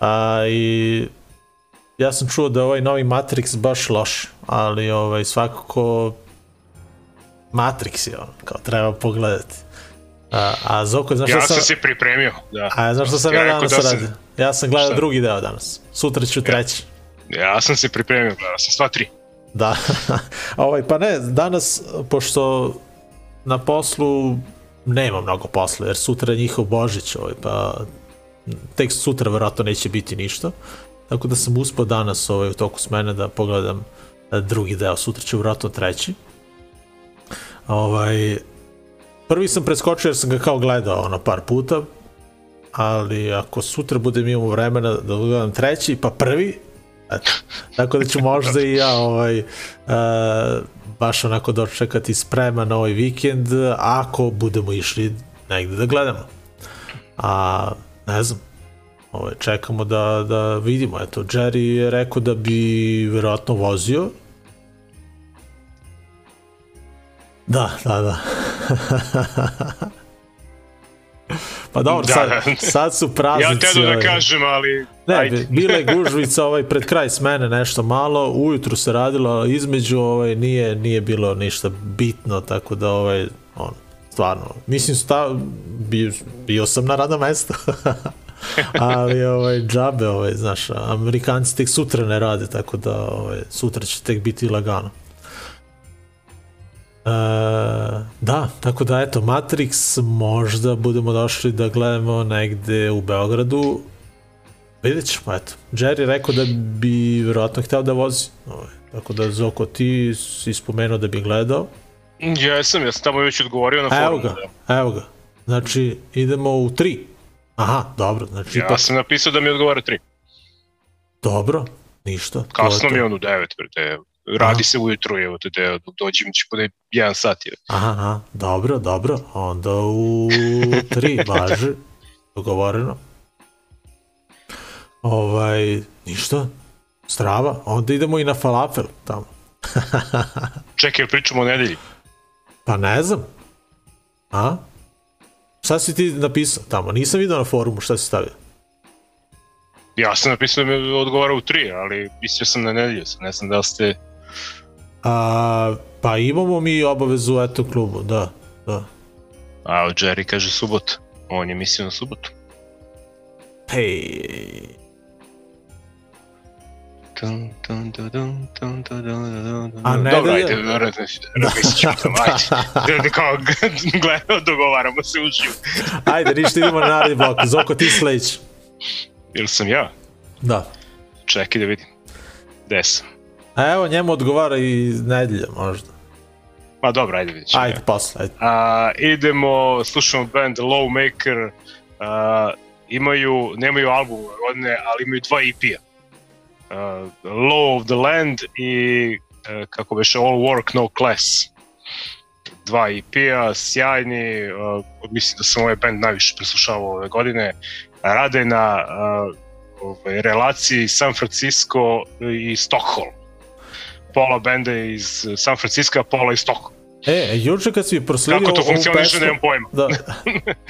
A, I ja sam čuo da je ovaj novi Matrix baš loš, ali ovaj, svakako Matrix je on, kao treba pogledati. A, a Zoko, znaš Ja šta sam se pripremio, da. A znaš što sam ja, Ja danas da sam- radio? Ja sam gledao Šta? drugi deo danas. Sutra ću treći. Ja sam se pripremio, gledao sam sva tri. Da. ovaj, pa ne, danas, pošto na poslu nema mnogo posla, jer sutra je njihov Božić, ovaj, pa tek sutra verovatno neće biti ništa. Tako da sam uspio danas ovaj, u toku smene da pogledam eh, drugi deo, sutra će verovatno treći. Ovaj, prvi sam preskočio jer sam ga kao gledao ono par puta, ali ako sutra budem imao vremena da gledam treći, pa prvi, tako da ću možda i ja ovaj, uh, baš onako dočekati spreman ovaj vikend, ako budemo išli negde da gledamo. A ne znam, ovaj, čekamo da, da vidimo. Eto, Jerry je rekao da bi verovatno vozio. Da, da, da. pa dobro, Da, sad, da. sad su Ja praznici. te da ovaj. kažem, ali... Ne, ajde. bila je gužvica ovaj pred kraj smene nešto malo, ujutru se radilo, između ovaj nije nije bilo ništa bitno, tako da ovaj on stvarno, mislim sta, bio, bio sam na radnom mestu. ali ovaj džabe ovaj znaš Amerikanci tek sutra ne rade tako da ovaj sutra će tek biti lagano da, tako da eto Matrix možda budemo došli da gledamo negde u Beogradu Vidjet ćemo, eto. Jerry je rekao da bi verovatno hteo da vozi. Ovaj. Tako da, Zoko, ti si spomenuo da bi gledao. Jesam, ja sam tamo već odgovorio na Evo forumu. ga, Da. evo ga. Znači, idemo u tri. Aha, dobro, znači Ja ipak, sam napisao da mi odgovara tri. dobro, ništa. Kasno mi je on u devet, brate. Radi Aha. se ujutru, evo te, da dođem će bude jedan sat. Je. Aha, aha, dobro, dobro, onda u tri, važi, dogovoreno. Ovaj, ništa, strava, onda idemo i na falafel tamo. Čekaj, pričamo o nedelji. Pa ne znam. A? Šta si ti napisao tamo? Nisam vidio na forumu šta si stavio. Ja sam napisao da mi odgovara u tri, ali mislio sam na nedelju. Ne znam da ste... A, pa imamo mi obavezu eto klubu, da, da. A Jerry kaže subot. On je mislio na subotu. Hej. Dun, dun, dun, dun, dun, dun, dun, dun. A ne Dobro, ajde, vjerojatno ćemo ajde. Da kao gledamo, dogovaramo se u živu. ajde, ništa idemo na naredni blok. Zoko, ti sledeći. Ili sam ja? Da. Čekaj da vidim. Gde sam? A evo, njemu odgovara i nedelja možda. Ma dobro, ajde vidjet ćemo. Ajde, posle, ajde. A, idemo, slušamo band Lawmaker, a, imaju, nemaju album godine, ali imaju dva EP-a. A, Law of the Land i a, kako beše All Work No Class. Dva EP-a, sjajni, a, mislim da sam ovaj band najviše preslušavao ove godine. Rade na a, ovaj, relaciji San Francisco i Stockholm. Pola benda je iz San Francisco, pola iz Stockholm. E, juče kad si mi prosledio Kako to funkcioniše, nemam pojma. Da.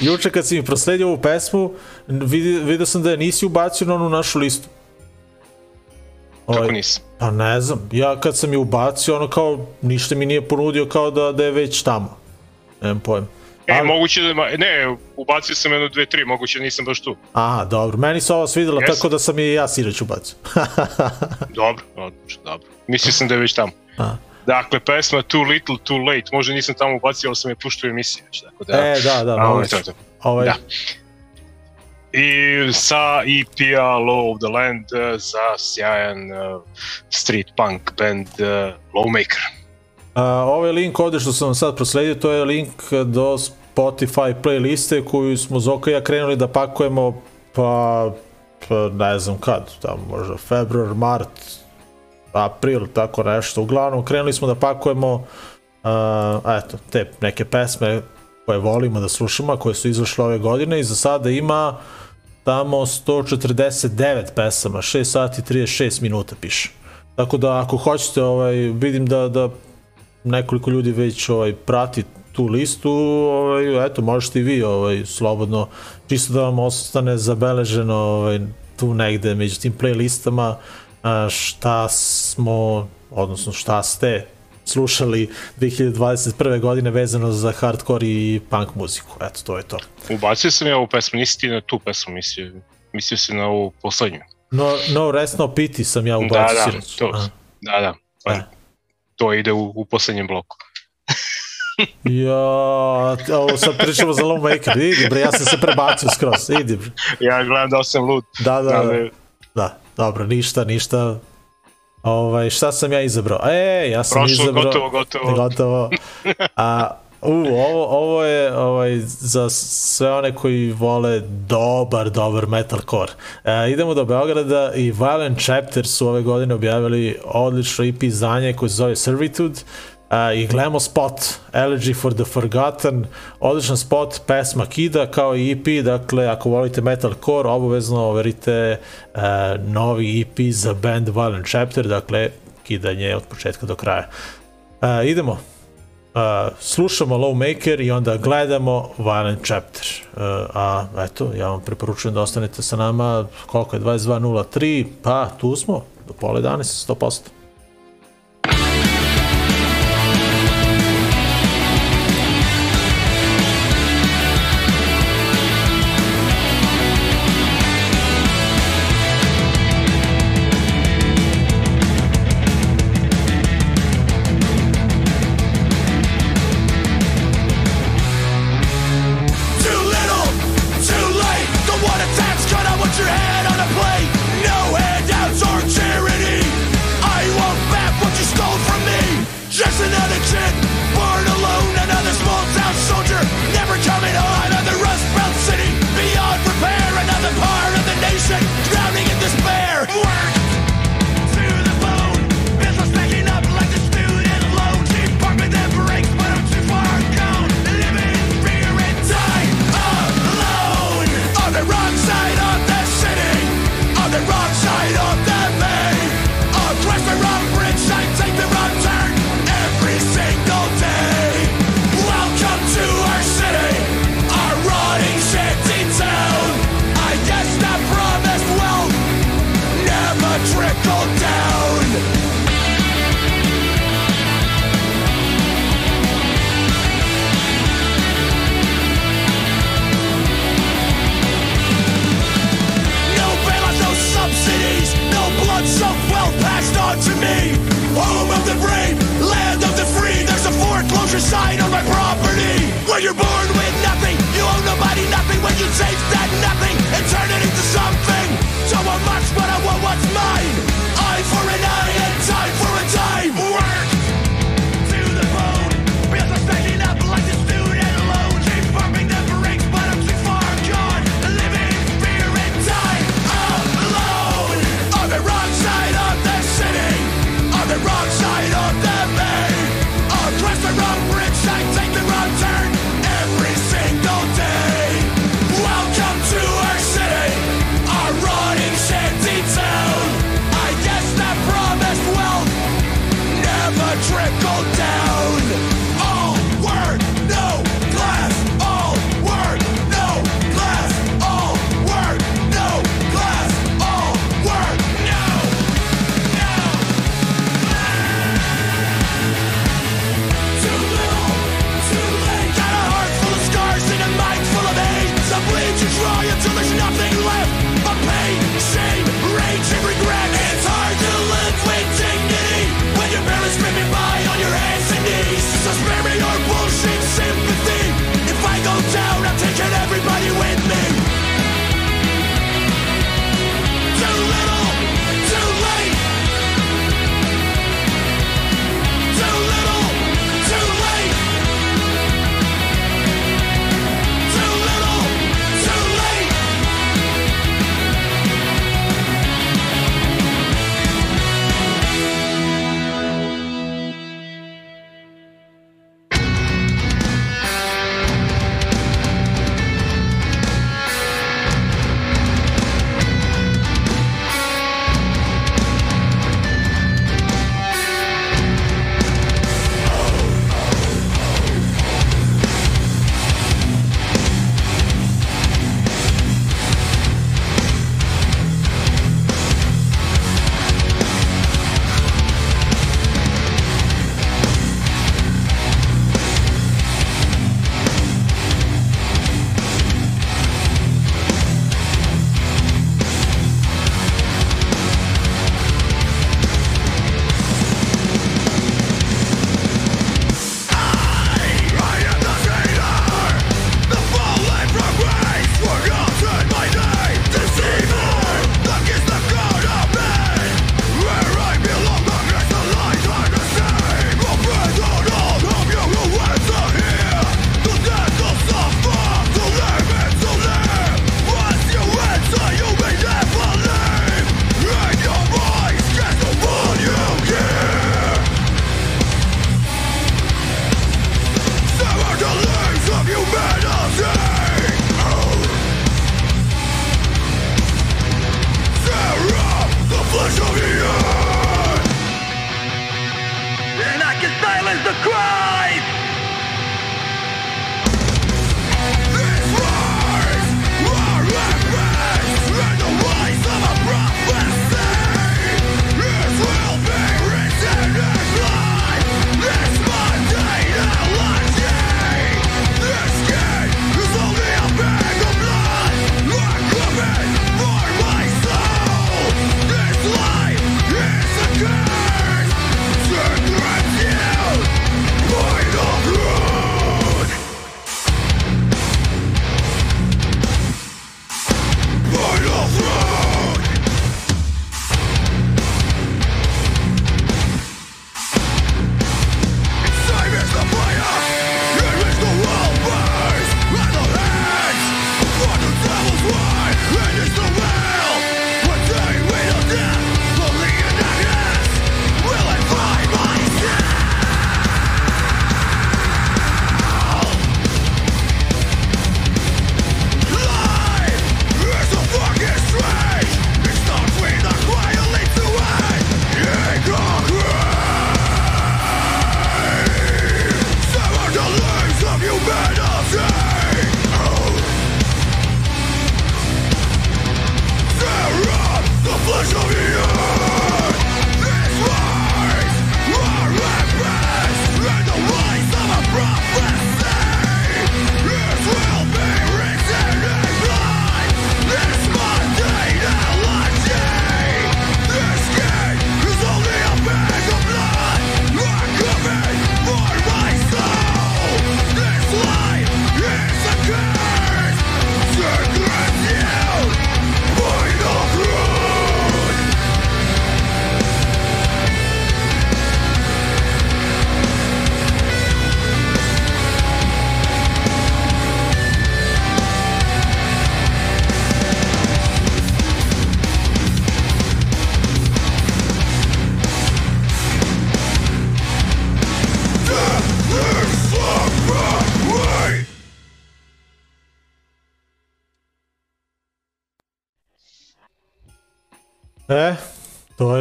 Juče kad si mi prosledio ovu pesmu, vidio, vidio sam da je nisi ubacio na onu našu listu. Kako Ovaj, nisam? Pa ne znam, ja kad sam je ubacio, ono kao, ništa mi nije ponudio kao da, da je već tamo. nemam pojma. E, Ali- moguće da, ne, ubacio sam jedno, dve, tri, moguće nisam baš tu. Aha, dobro. Meni se ovo svidjelo, Jesi? tako da sam i ja sinoć ubacio. Dobro, odlično, dobro. Mislio sam da je već tamo. A. Dakle, pesma Too Little, Too Late, možda nisam tamo ubacio, ali sam je puštao u emisiji već, tako da... e, da, da, a, ovo je to, to. Ovaj, Da. I sa EP-a Law of the Land eh, za sjajan eh, street punk band uh, Lawmaker. A, ovaj link ovde što sam sad prosledio, to je link do Spotify playliste koju smo Zoka i ja krenuli da pakujemo pa, pa ne znam kad, tamo možda februar, mart, april, tako nešto. Uglavnom, krenuli smo da pakujemo uh, eto, te neke pesme koje volimo da slušamo, koje su izašle ove godine i za sada ima tamo 149 pesama, 6 sati 36 minuta piše. Tako da ako hoćete, ovaj, vidim da, da nekoliko ljudi već ovaj, prati tu listu, ovaj, eto, možete i vi ovaj, slobodno, čisto da vam ostane zabeleženo ovaj, tu negde među tim playlistama a, šta smo, odnosno šta ste slušali 2021. godine vezano za hardcore i punk muziku. Eto, to je to. Ubacio sam ja ovu pesmu, nisi ti na tu pesmu mislio, mislio si na ovu poslednju. No, no rest no piti sam ja Da, ubacio da, sinoć. to, da, da. Pa, E. to ide u, u poslednjem bloku. Ja, ovo sad pričamo za Lawmaker, idi bre, ja sam se prebacio skroz, idi bre. Ja gledam da sam lud. Da, da, da, ali- da, dobro, ništa, ništa. Ovaj, šta sam ja izabrao? E, ja sam Prošlo, izabrao... gotovo, gotovo. Gotovo. A, u, ovo, ovo je ovaj, za sve one koji vole dobar, dobar metalcore. E, idemo do Beograda i Violent Chapter su ove godine objavili odlično EP izdanje koje se zove Servitude. Uh, i gledamo spot Elegy for the Forgotten odličan spot, pesma Kida kao i EP, dakle ako volite metalcore obavezno overite uh, novi EP za band Violent Chapter, dakle kidanje od početka do kraja. Uh, idemo. Uh, slušamo Lawmaker i onda gledamo Violent Chapter. Uh, a eto, ja vam preporučujem da ostanete sa nama koliko je 22.03 pa tu smo, do pola 11 100%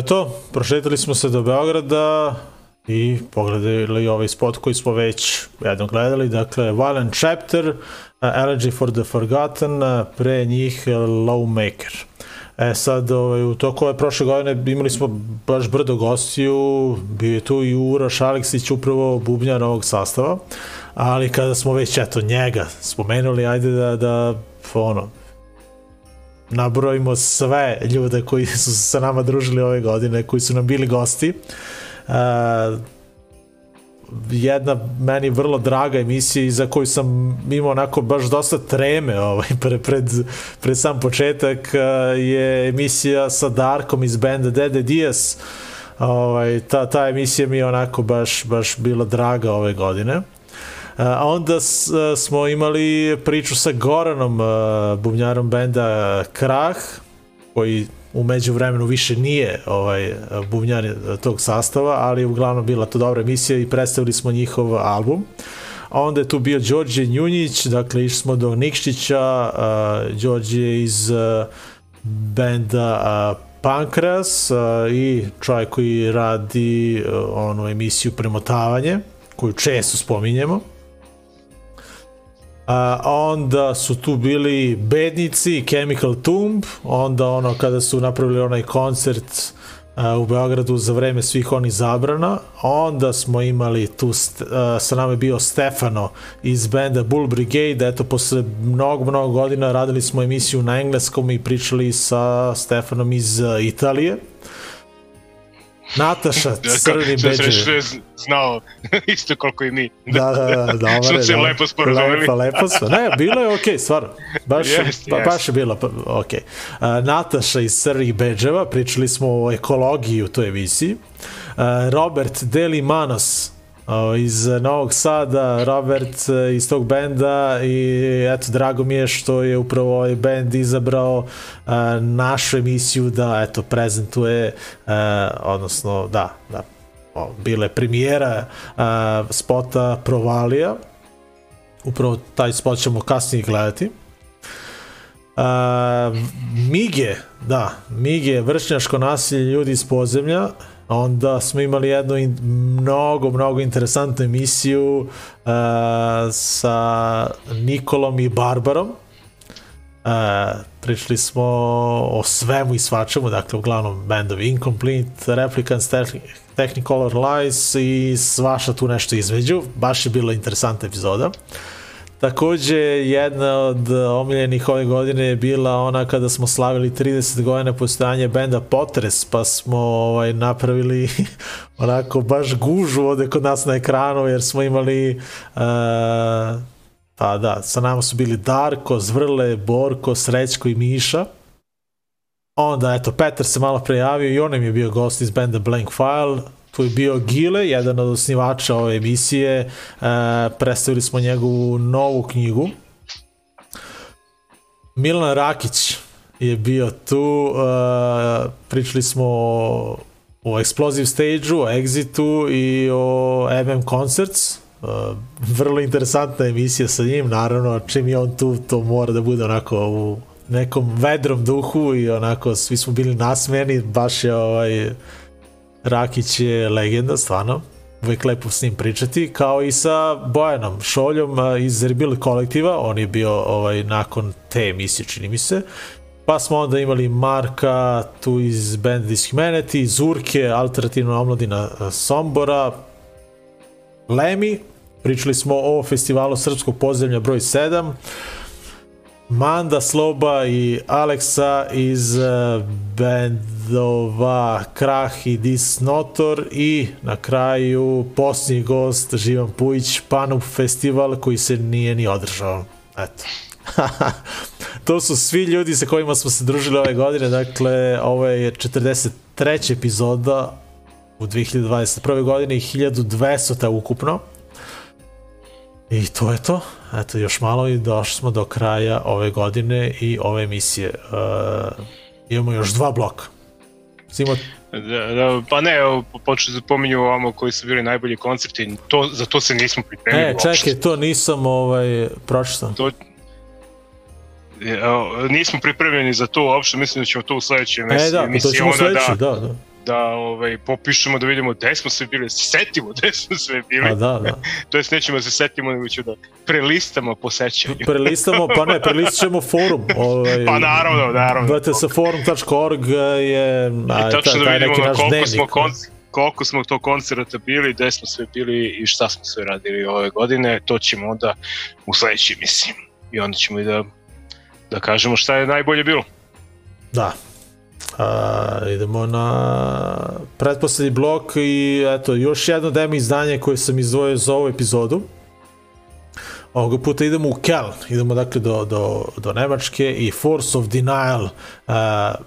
to. Prošetili smo se do Beograda i pogledali ovaj spot koji smo već jednom gledali. Dakle, Violent Chapter, uh, Elegy for the Forgotten, uh, pre njih uh, Lawmaker. E sad, ovaj, u toku ove prošle godine imali smo baš brdo gostiju, bio je tu i Uroš Aleksić, upravo bubnjar ovog sastava, ali kada smo već, eto, njega spomenuli, ajde da, da ono, nabrojimo sve ljude koji su se sa nama družili ove godine, koji su nam bili gosti. Uh, jedna meni vrlo draga emisija za koju sam imao onako baš dosta treme ovaj, pre, pred, pred sam početak uh, je emisija sa Darkom iz benda Dede Diaz. Ovaj, ta, ta emisija mi je onako baš, baš bila draga ove godine. A onda smo imali priču sa Goranom, bubnjarom benda Krah, koji umeđu vremenu više nije ovaj bubnjar tog sastava, ali uglavnom bila to dobra emisija i predstavili smo njihov album. A onda je tu bio Đorđe Njunjić, dakle išli smo do Nikštića, uh, Đorđe iz uh, benda uh, Pankras uh, i čovjek koji radi uh, onu emisiju Premotavanje, koju često spominjemo. A onda su tu bili Bednici, Chemical Tomb, onda ono kada su napravili onaj koncert uh, u Beogradu za vreme svih onih zabrana, onda smo imali tu, uh, sa nama je bio Stefano iz benda Bull Brigade, eto posle mnogo, mnogo godina radili smo emisiju na engleskom i pričali sa Stefanom iz uh, Italije. Nataša, crni Što beđevi. što je znao isto koliko i mi. Da, da, da, dobro. Smo se dobro. lepo sporazumeli. Lepo, lepo smo. Ne, bilo je okej, okay, stvarno. Baš, pa, jest. baš je bilo pa, okej. Okay. Nataša iz Crnih Beđeva, pričali smo o ekologiji u toj emisiji. Uh, Robert Deli Manos, uh, iz Novog Sada, Robert uh, iz tog benda i eto, drago mi je što je upravo ovaj bend izabrao uh, našu emisiju da eto, prezentuje, uh, odnosno da, da, o, bila je premijera spota Provalija. Upravo taj spot ćemo kasnije gledati. Uh, Mige, da, Mige, vršnjaško nasilje ljudi iz podzemlja, onda smo imali jednu in, mnogo, mnogo interesantnu emisiju uh, sa Nikolom i Barbarom. Uh, pričali smo o svemu i svačemu, dakle uglavnom bandovi Incomplete, Replicants, Technicolor Lies i svaša tu nešto između. Baš je bila interesantna epizoda. Takođe, jedna od omiljenih ove godine je bila ona kada smo slavili 30 godina postojanja benda Potres, pa smo ovaj, napravili onako baš gužu ovde kod nas na ekranu, jer smo imali uh, pa da, sa nama su bili Darko, Zvrle, Borko, Srećko i Miša. Onda, eto, Petar se malo prejavio i on je bio gost iz benda Blank File, tu je bio Gile, jedan od osnivača ove emisije, e, predstavili smo njegovu novu knjigu. Milan Rakić je bio tu, e, pričali smo o, o Explosive Stage-u, o Exitu i o MM Concerts, Uh, vrlo interesantna emisija sa njim, naravno čim je on tu, to mora da bude onako u nekom vedrom duhu i onako svi smo bili nasmeni, baš je ovaj Rakić je legenda, stvarno. Uvijek lepo s njim pričati, kao i sa Bojanom Šoljom iz Rebuild kolektiva, on je bio ovaj, nakon te emisije, čini mi se. Pa smo onda imali Marka tu iz Band Dishumanity, Zurke, Alternativna omladina Sombora, Lemi, pričali smo o festivalu Srpskog podzemlja broj 7, Manda Sloba i Aleksa iz uh, bendova Krah i Disnotor i na kraju posljednji gost Živan Pujić Panup festival koji se nije ni održao. Eto. to su svi ljudi sa kojima smo se družili ove godine, dakle ovo je 43. epizoda u 2021. godini i 1200 ukupno. I to je to. Eto, još malo i došli smo do kraja ove godine i ove emisije. Uh, imamo još dva bloka. Simo, Da, da, pa ne, počeo da pominju ovamo koji su bili najbolji koncerti, to, za to se nismo pripremili e, čekaj, to nisam ovaj, pročitao. To, evo, nismo pripremljeni za to uopšte, mislim da ćemo to u sledećoj emisiji, E da, to ćemo onda sledeći, da, da, da. da ovaj, popišemo da vidimo gde smo sve bili, se setimo gde smo sve bili, A da, da. to jest nećemo da se setimo, nego ću da prelistamo po sećanju. Prelistamo, pa ne, prelistat ćemo forum. Ovaj, Pa naravno, naravno. vtsforum.org je a, I tačno taj, da taj vidimo neki na naš koliko dnevnik. smo, konc, koliko smo to koncerta bili, gde smo sve bili i šta smo sve radili ove godine, to ćemo onda u sledećoj emisiji. I onda ćemo i da, da kažemo šta je najbolje bilo. Da. A, idemo na pretposlednji blok i eto, još jedno demo izdanje koje sam izdvojio za ovu epizodu. Ovoga puta idemo u Keln, idemo dakle do, do, do Nemačke i Force of Denial, uh,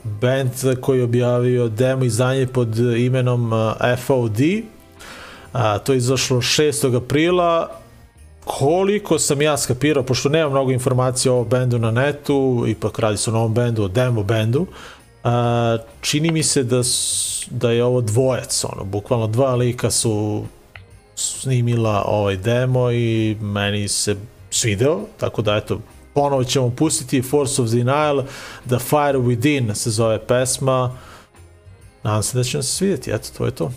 band koji je objavio demo izdanje pod imenom uh, FOD. Uh, to je izašlo 6. aprila, koliko sam ja skapirao, pošto nema mnogo informacija o bendu na netu, ipak radi se o novom bendu, o demo bendu, a, čini mi se da, da je ovo dvojec, ono, bukvalno dva lika su snimila ovaj demo i meni se svideo, tako da eto, ponovo ćemo pustiti Force of Denial, The Fire Within se zove pesma, nadam se da će nam se svidjeti, eto, to je to.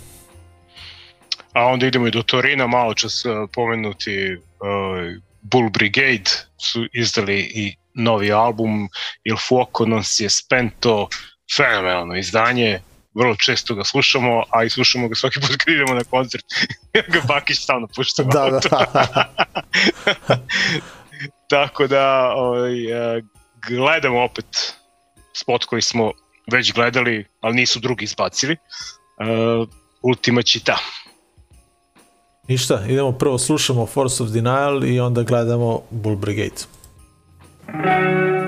A onda idemo i do Torina, malo čas uh, pomenuti uh, Bull Brigade su izdali i novi album Il Fuoco non si è spento, fenomenalno izdanje, vrlo često ga slušamo, a i slušamo ga svaki put kad idemo na koncert, ga Bakić stalno pušta. Da, da. Tako da ovaj, uh, gledamo opet spot koji smo već gledali, ali nisu drugi izbacili. Uh, Ultima Čita. Ništa, idemo prvo slušamo Force of Denial i onda gledamo Bull Brigade. Thank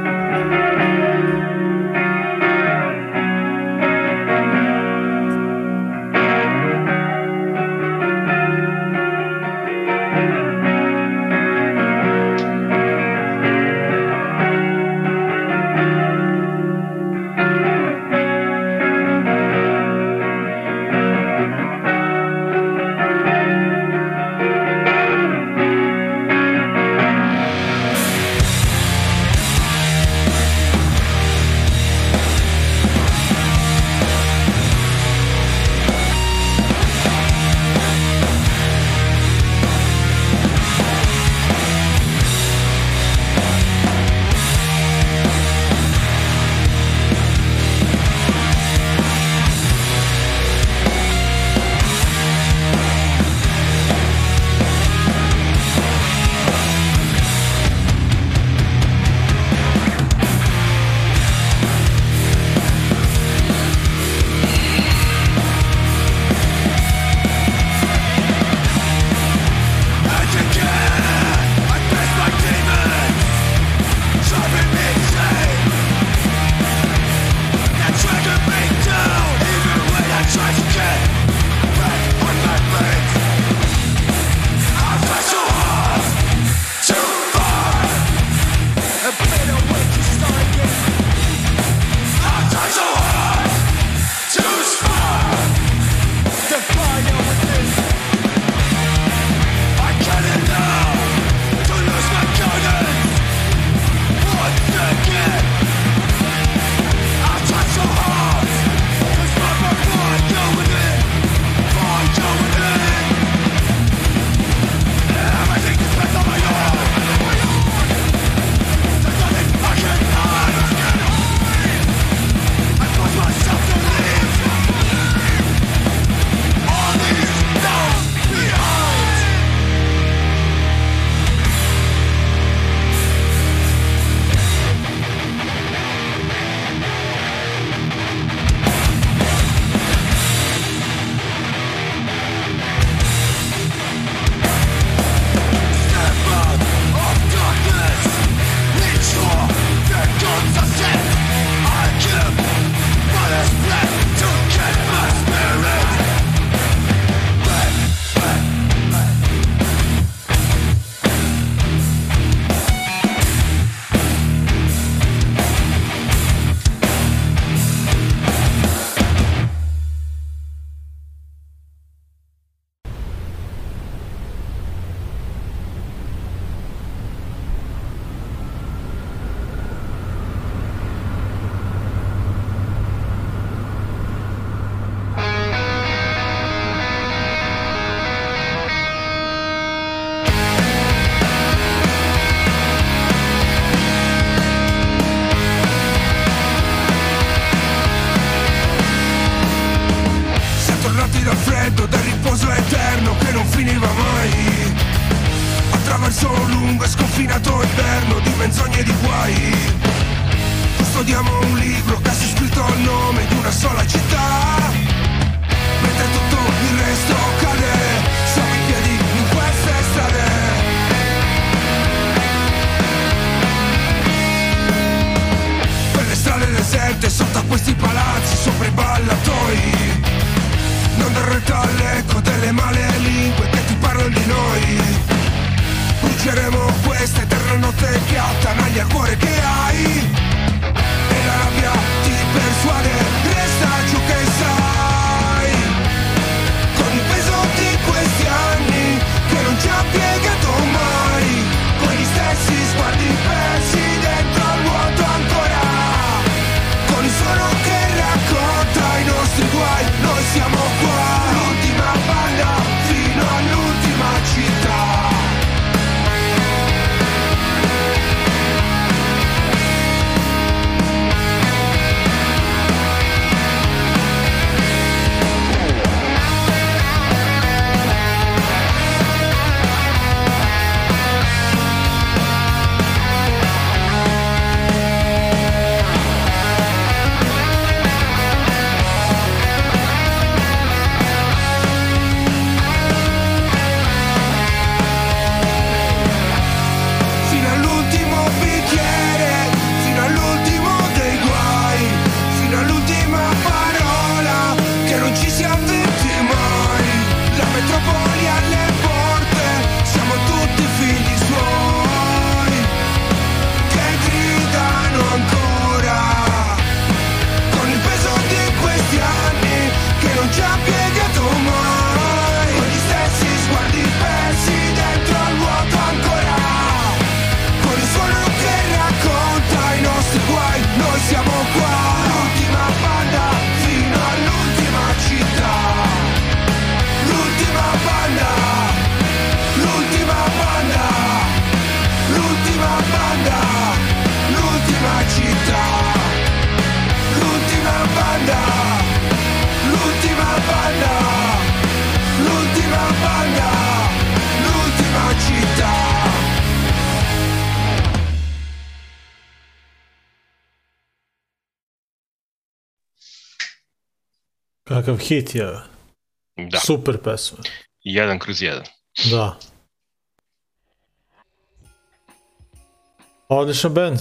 Custodiamo un libro che ha scritto il nome di una sola città. Hit je. Da, Super pesma. jedan kroz jedan. Da. Odličan band.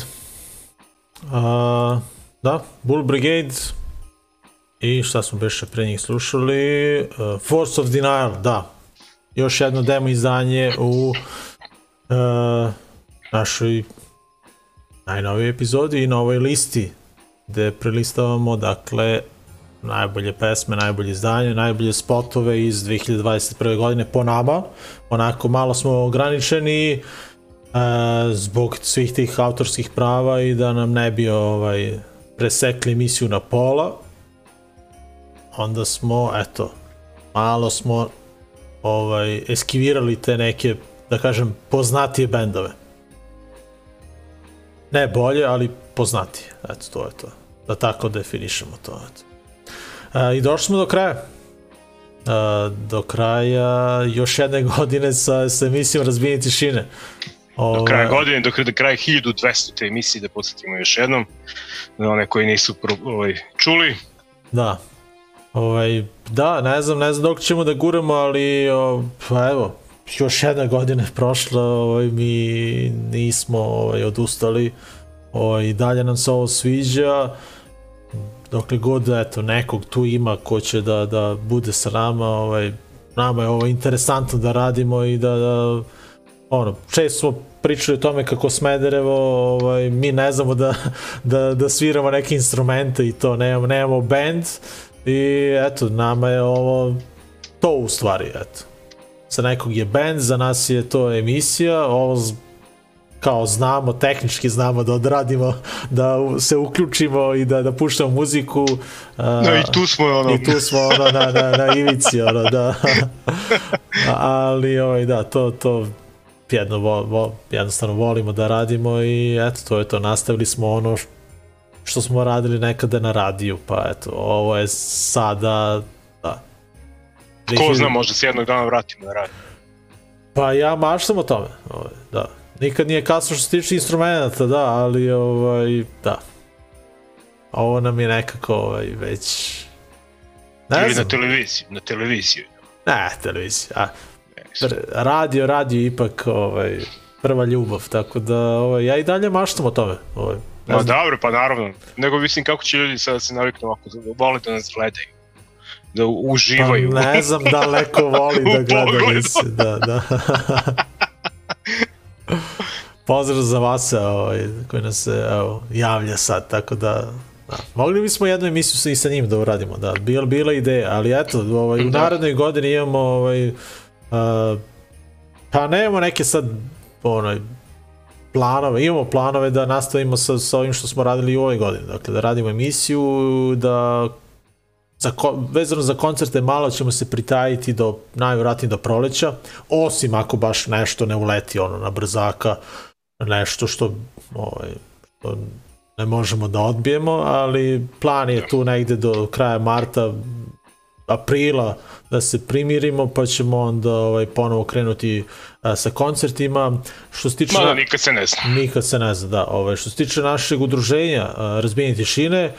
A, da, Bull Brigade i šta smo beše pre njih slušali uh, Force of Denial, da. Još jedno demo izdanje u uh, našoj najnovijoj epizodi i na ovoj listi gde prelistavamo dakle najbolje pesme, najbolje izdanje, najbolje spotove iz 2021. godine po nama. Onako malo smo ograničeni e, zbog svih tih autorskih prava i da nam ne bi ovaj presekli emisiju na pola. Onda smo, eto, malo smo ovaj eskivirali te neke, da kažem, poznatije bendove. Ne bolje, ali poznatije. Eto, to je to. Da tako definišemo to. Eto. I došli smo do kraja. Do kraja još jedne godine sa, sa emisijom Razbijenje tišine. Do kraja godine, do, do kraja 1200 te emisije, da podsjetimo još jednom, za one koji nisu pro, ovaj, čuli. Da. Ovaj, da, ne znam, ne znam dok ćemo da guramo, ali o, pa evo, još jedna godina je prošla, ovaj, mi nismo ovaj, odustali, ovaj, dalje nam se ovo sviđa, dokle god eto, nekog tu ima ko će da, da bude sa nama, ovaj, nama je ovo interesantno da radimo i da, da ono, često smo pričali o tome kako Smederevo, ovaj, mi ne znamo da, da, da sviramo neke instrumente i to, nemamo, nemamo band i eto, nama je ovo to u stvari, eto. Za nekog je band, za nas je to emisija, ovo kao znamo, tehnički znamo da odradimo, da se uključimo i da, da puštamo muziku. a, No i tu smo ono, I tu smo ono na, na, na ivici, ono, da. Ali, ovaj, da, to, to jedno, vo, vo, jednostavno volimo da radimo i eto, to je to, nastavili smo ono što smo radili nekada na radiju, pa eto, ovo je sada, da. ko 2000 zna, možda se jednog dana vratimo na rad. Pa ja maštam o tome, ovaj, da. Nikad nije kasno što se tiče instrumenta, da, ali ovaj, da. Ovo nam je nekako ovaj, već... Ne Ili na televiziji, na televiziji. ne, televizija. A, radio, radio ipak ovaj, prva ljubav, tako da ovaj, ja i dalje maštam o tome. Ovaj, Ma dobro, pa naravno. Nego mislim kako će ljudi sad da se naviknu ovako, da vole da nas gledaju. Da uživaju. Pa ne znam da li neko voli da gleda emisiju, da, da. Pozdrav za vas ovaj, koji nas se evo, javlja sad, tako da Da. Mogli bismo jednu emisiju sa, i sa njim da uradimo, da, bila, bila ideja, ali eto, ovaj, u Da. narednoj godini imamo, ovaj, uh, pa nemamo neke sad, onaj, planove, imamo planove da nastavimo sa, sa ovim što smo radili i u ovoj godini, dakle da radimo emisiju, da za, vezano za koncerte malo ćemo se pritajiti do, najvjerojatnije do proleća, osim ako baš nešto ne uleti ono na brzaka, nešto što, ovaj, što ne možemo da odbijemo, ali plan je tu negde do kraja marta, aprila da se primirimo, pa ćemo onda ovaj, ponovo krenuti a, sa koncertima. Što se tiče... Ma da, na- nikad se ne zna. Nikad se ne zna, da. Ovaj, što se tiče našeg udruženja uh, Razbijenje tišine,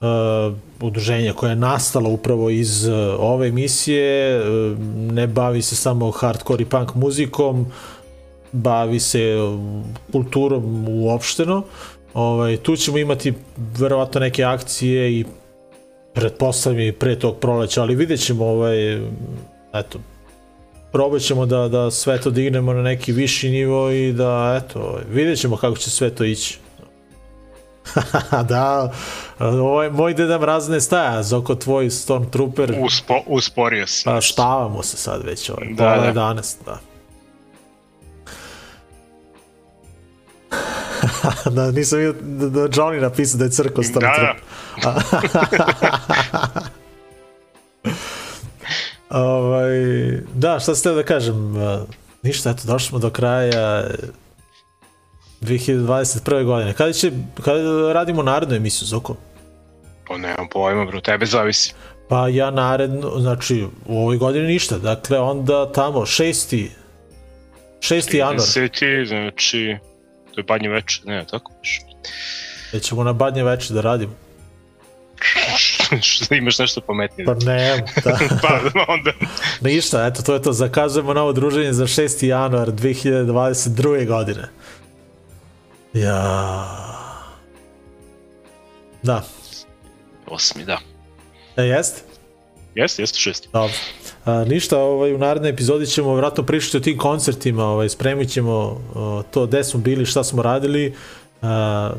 uh, udruženja koje je nastalo upravo iz uh, ove emisije, uh, ne bavi se samo hardcore i punk muzikom, bavi se kulturom uopšteno. Ovaj, tu ćemo imati verovatno neke akcije i pretpostavljam i pre tog proleća, ali vidjet ćemo ovaj, eto, probat ćemo da, da sve to dignemo na neki viši nivo i da, eto, vidjet ćemo kako će sve to ići. da, ovo je moj deda mraz ne staja, Zoko tvoj Stormtrooper, Uspo, usporio se. pa štavamo se sad već ovaj, Da, da. 11, da. da, nisam vidio da, da Johnny napisao da je crko Da, Stormtrooper. da. Ovaj, da, šta ste da kažem? Uh, Ništa, eto, došli smo do kraja 2021. godine. Kada će, kada radimo narednu emisiju, Zoko? Pa nemam pojma, bro, tebe zavisi. Pa ja naredno, znači u ovoj godini ništa, dakle onda tamo 6. 6. januar, 30, znači, to je badnje večer, ne, tako baš. da ćemo na badnje večer da radimo. Što imaš nešto pametnije. Pa ne, da, pa onda, ništa, eto, to je to, zakazujemo novo druženje za 6. januar 2022. godine. Ja... Da, osmi, da. e, jeste? Jeste, jeste šesti. Dobro. A, ništa, ovaj, u narednoj epizodi ćemo vratno pričati o tim koncertima, ovaj, spremit ćemo to gde smo bili, šta smo radili a,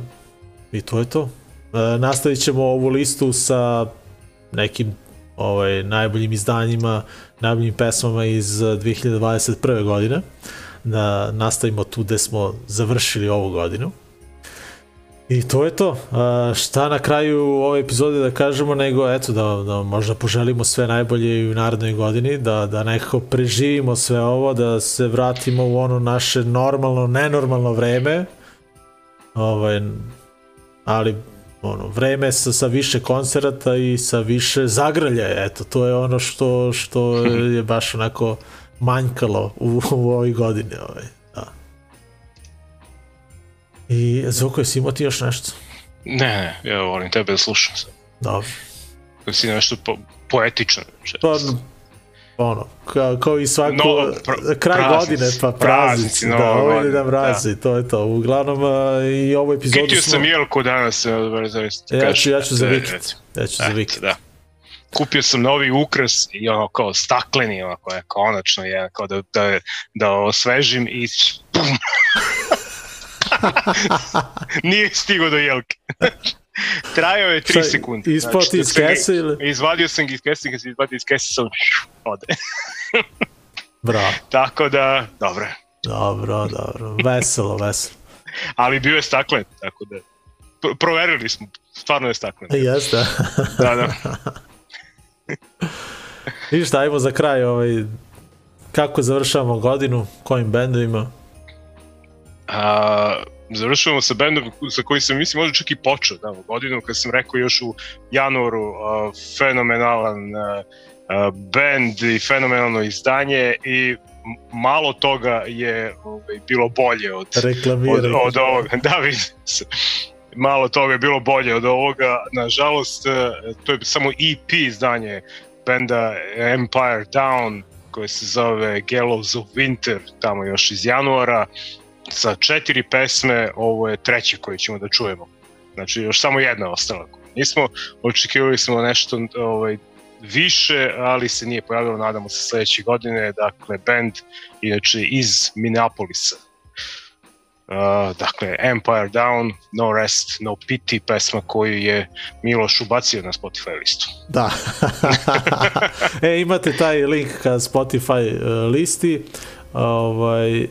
i to je to. A, nastavit ćemo ovu listu sa nekim ovaj, najboljim izdanjima, najboljim pesmama iz eh, 2021. godine. Da nastavimo tu gde smo završili ovu godinu. I to je to. A, šta na kraju ove epizode da kažemo, nego eto da, da možda poželimo sve najbolje i u narednoj godini, da, da nekako preživimo sve ovo, da se vratimo u ono naše normalno, nenormalno vreme. Ovaj, ali ono, vreme sa, sa više koncerata i sa više zagrljaja, eto, to je ono što, što je baš onako manjkalo u, u ovoj godini. Ovaj. I Zvoko, jesi imao ti još nešto? Ne, ne, ja volim tebe da slušam sad. Dobro. Kako si nešto po, poetično. Pa, ono, kao, kao i svako, No, pr- kraj praznici, godine, pa praznici, praznici, da, ovo ide godina, da to je to. Uglavnom, i ovu epizodu Kitio smo... sam Jelku danas, evo, dobro, zaista. Ja ću, ja ću za vikend. Ja ću za vikend. Da. Kupio sam novi ukras i ono kao stakleni, onako je konačno je, kao da, da, da osvežim i pum. Nije stigo do jelke. Trajao je 3 Šta, sekunde. ispao ti dok iz sam kese ili? Izvadio sam ga iz kese, kad se izvadio iz kese sam ode. Bravo. Tako da, dobro. Dobro, dobro. Veselo, veselo. Ali bio je staklen, tako da pr- proverili smo, stvarno je staklen. Jeste. Da, da. Ništa, ajmo za kraj, ovaj, kako završavamo godinu, kojim bendovima. A, završavamo sa bendom sa kojim sam mislim možda čak i počeo da, godinu kad sam rekao još u januaru a, fenomenalan a, a, bend i fenomenalno izdanje i malo toga je ovaj, bilo bolje od, od, Reklamiraj. od ovoga. Da, se. Malo toga je bilo bolje od ovoga. Nažalost, e, to je samo EP izdanje benda Empire Down koje se zove Gallows of Winter, tamo još iz januara, sa četiri pesme, ovo je treće koje ćemo da čujemo. Znači, još samo jedna ostala. Nismo, očekivali smo nešto ovaj, više, ali se nije pojavilo, nadamo se sledeće godine, dakle, band, inače iz Minneapolisa. Uh, dakle, Empire Down, No Rest, No Pity, pesma koju je Miloš ubacio na Spotify listu. Da. e, imate taj link ka Spotify uh, listi. Ovaj,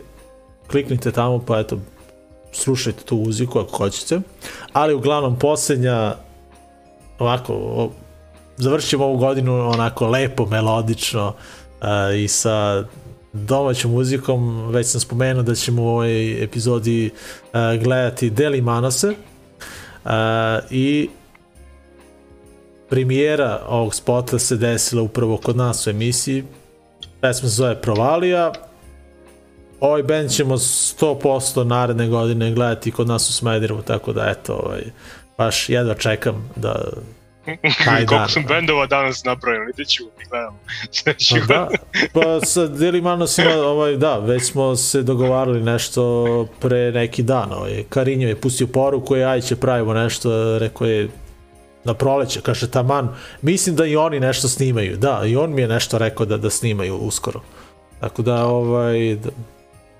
kliknite tamo pa eto, slušajte tu muziku ako hoćete. Ali uglavnom posljednja ovako, o, ovu godinu onako lepo, melodično uh, i sa domaćom muzikom. Već sam spomenuo da ćemo u ovoj epizodi uh, gledati Deli Manose uh, i premijera ovog spota se desila upravo kod nas u emisiji. Pesma se zove Provalija. Ovaj band ćemo 100% naredne godine gledati kod nas u Smederevu, tako da eto, ovaj, baš jedva čekam da taj dan. Koliko sam bendova danas napravili, da ću gledam da, pa sa Deli Manosima, ovaj, da, već smo se dogovarali nešto pre neki dan. Ovaj. Karinjo je pustio poruku, je, aj će pravimo nešto, rekao je na proleće, kaže taman, mislim da i oni nešto snimaju, da, i on mi je nešto rekao da, da snimaju uskoro. Tako da, ovaj, da,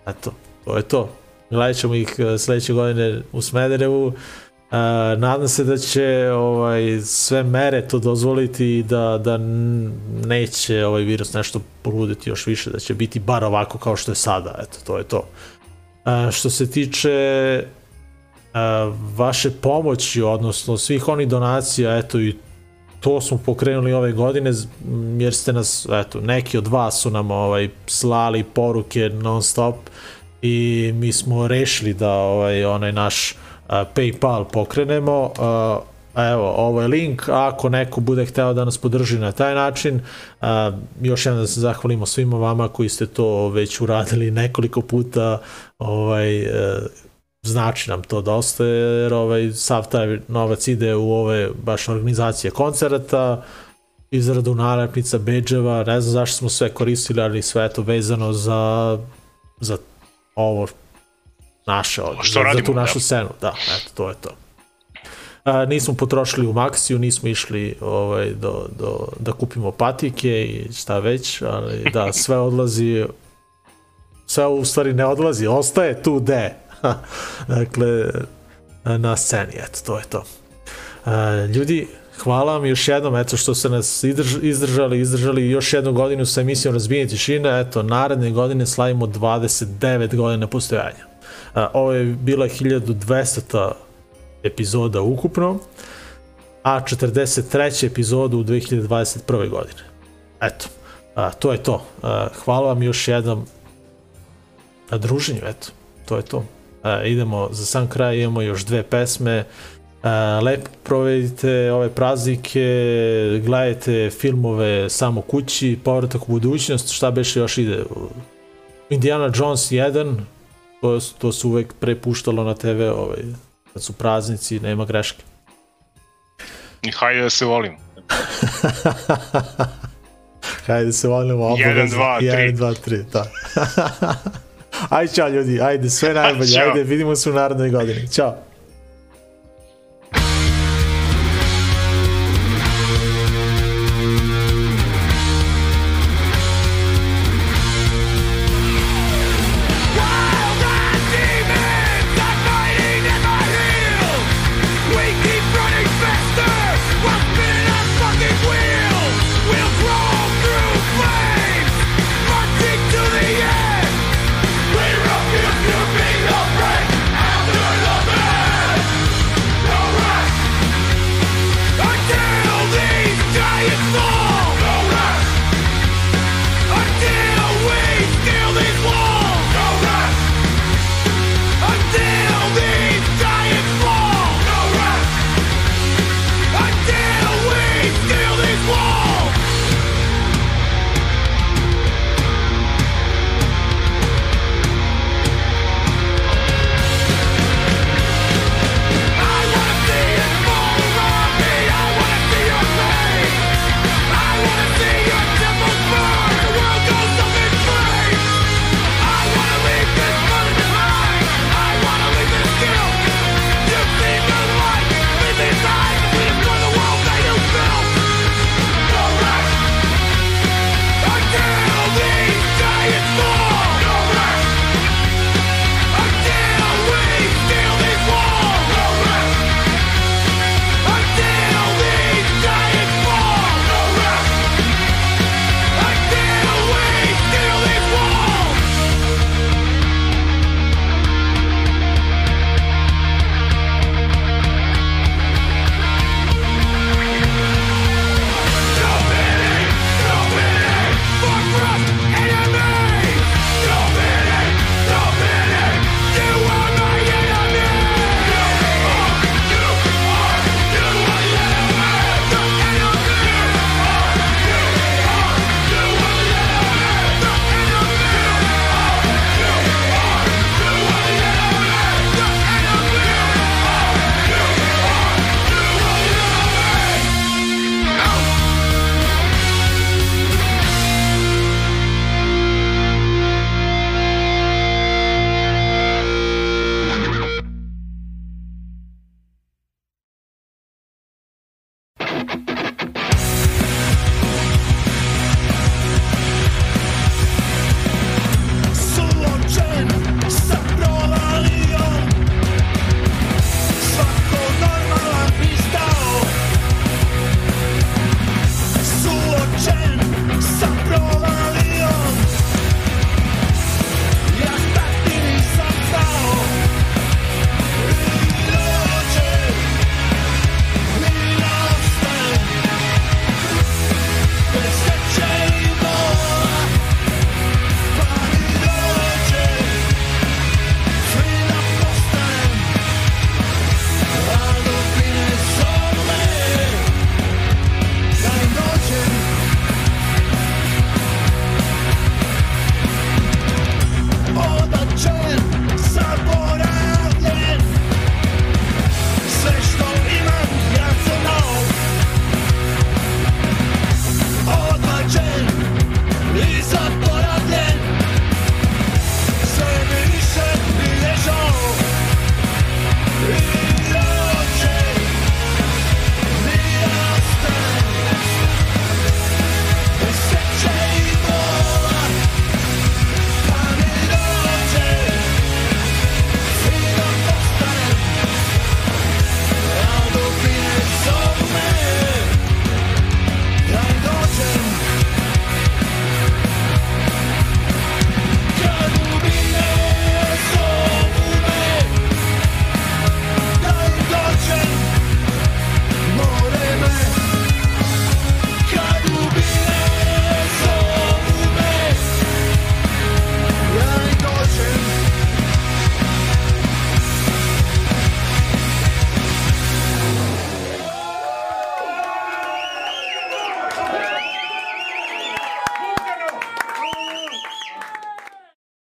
eto, to je to. Gledat ćemo ih eh, sledeće godine u Smederevu. Uh, nadam se da će ovaj sve mere to dozvoliti i da, da neće ovaj virus nešto poluditi još više, da će biti bar ovako kao što je sada. Eto, to je to. Uh, što se tiče uh, vaše pomoći, odnosno svih onih donacija, eto i to smo pokrenuli ove godine jer ste nas, eto, neki od vas su nam ovaj slali poruke non stop i mi smo rešili da ovaj onaj naš a, PayPal pokrenemo. A, a evo, ovo je link, ako neko bude hteo da nas podrži na taj način, a, još jednom da se zahvalimo svima vama koji ste to već uradili nekoliko puta, ovaj, e, znači nam to dosta, jer ovaj, sav taj novac ide u ove baš organizacije koncerata, izradu nalepnica, beđeva, ne znam zašto smo sve koristili, ali sve je to vezano za, za ovo naše ovdje, što za, za radimo, tu našu da. scenu, da, eto, to je to. A, nismo potrošili u Maxiju, nismo išli ovaj, do, do, da kupimo patike i šta već, ali da, sve odlazi, sve u stvari ne odlazi, ostaje tu de. dakle, na sceni, eto, to je to. A, ljudi, hvala vam još jednom, eto što ste nas izdržali, izdržali još jednu godinu sa emisijom Razbijenje tišine, eto, naredne godine slavimo 29 godina postojanja. A, ovo je bila 1200 epizoda ukupno, a 43. epizoda u 2021. godine. Eto, a, to je to. A, hvala vam još jednom na druženju, eto, to je to. A, idemo za sam kraj, imamo još dve pesme, a, lepo provedite ove praznike, gledajte filmove samo kući, povratak u budućnost, šta beše još ide? Indiana Jones 1, to, to se uvek prepuštalo na TV, ovaj, kad su praznici, nema greške. I hajde da se volimo. Hajde se volimo obavezno. Jedan, dva, tri. 1, 2, 3, da. ajde, čao ljudi, ajde, sve najbolje, ajde, vidimo se u narodnoj godini. Ćao.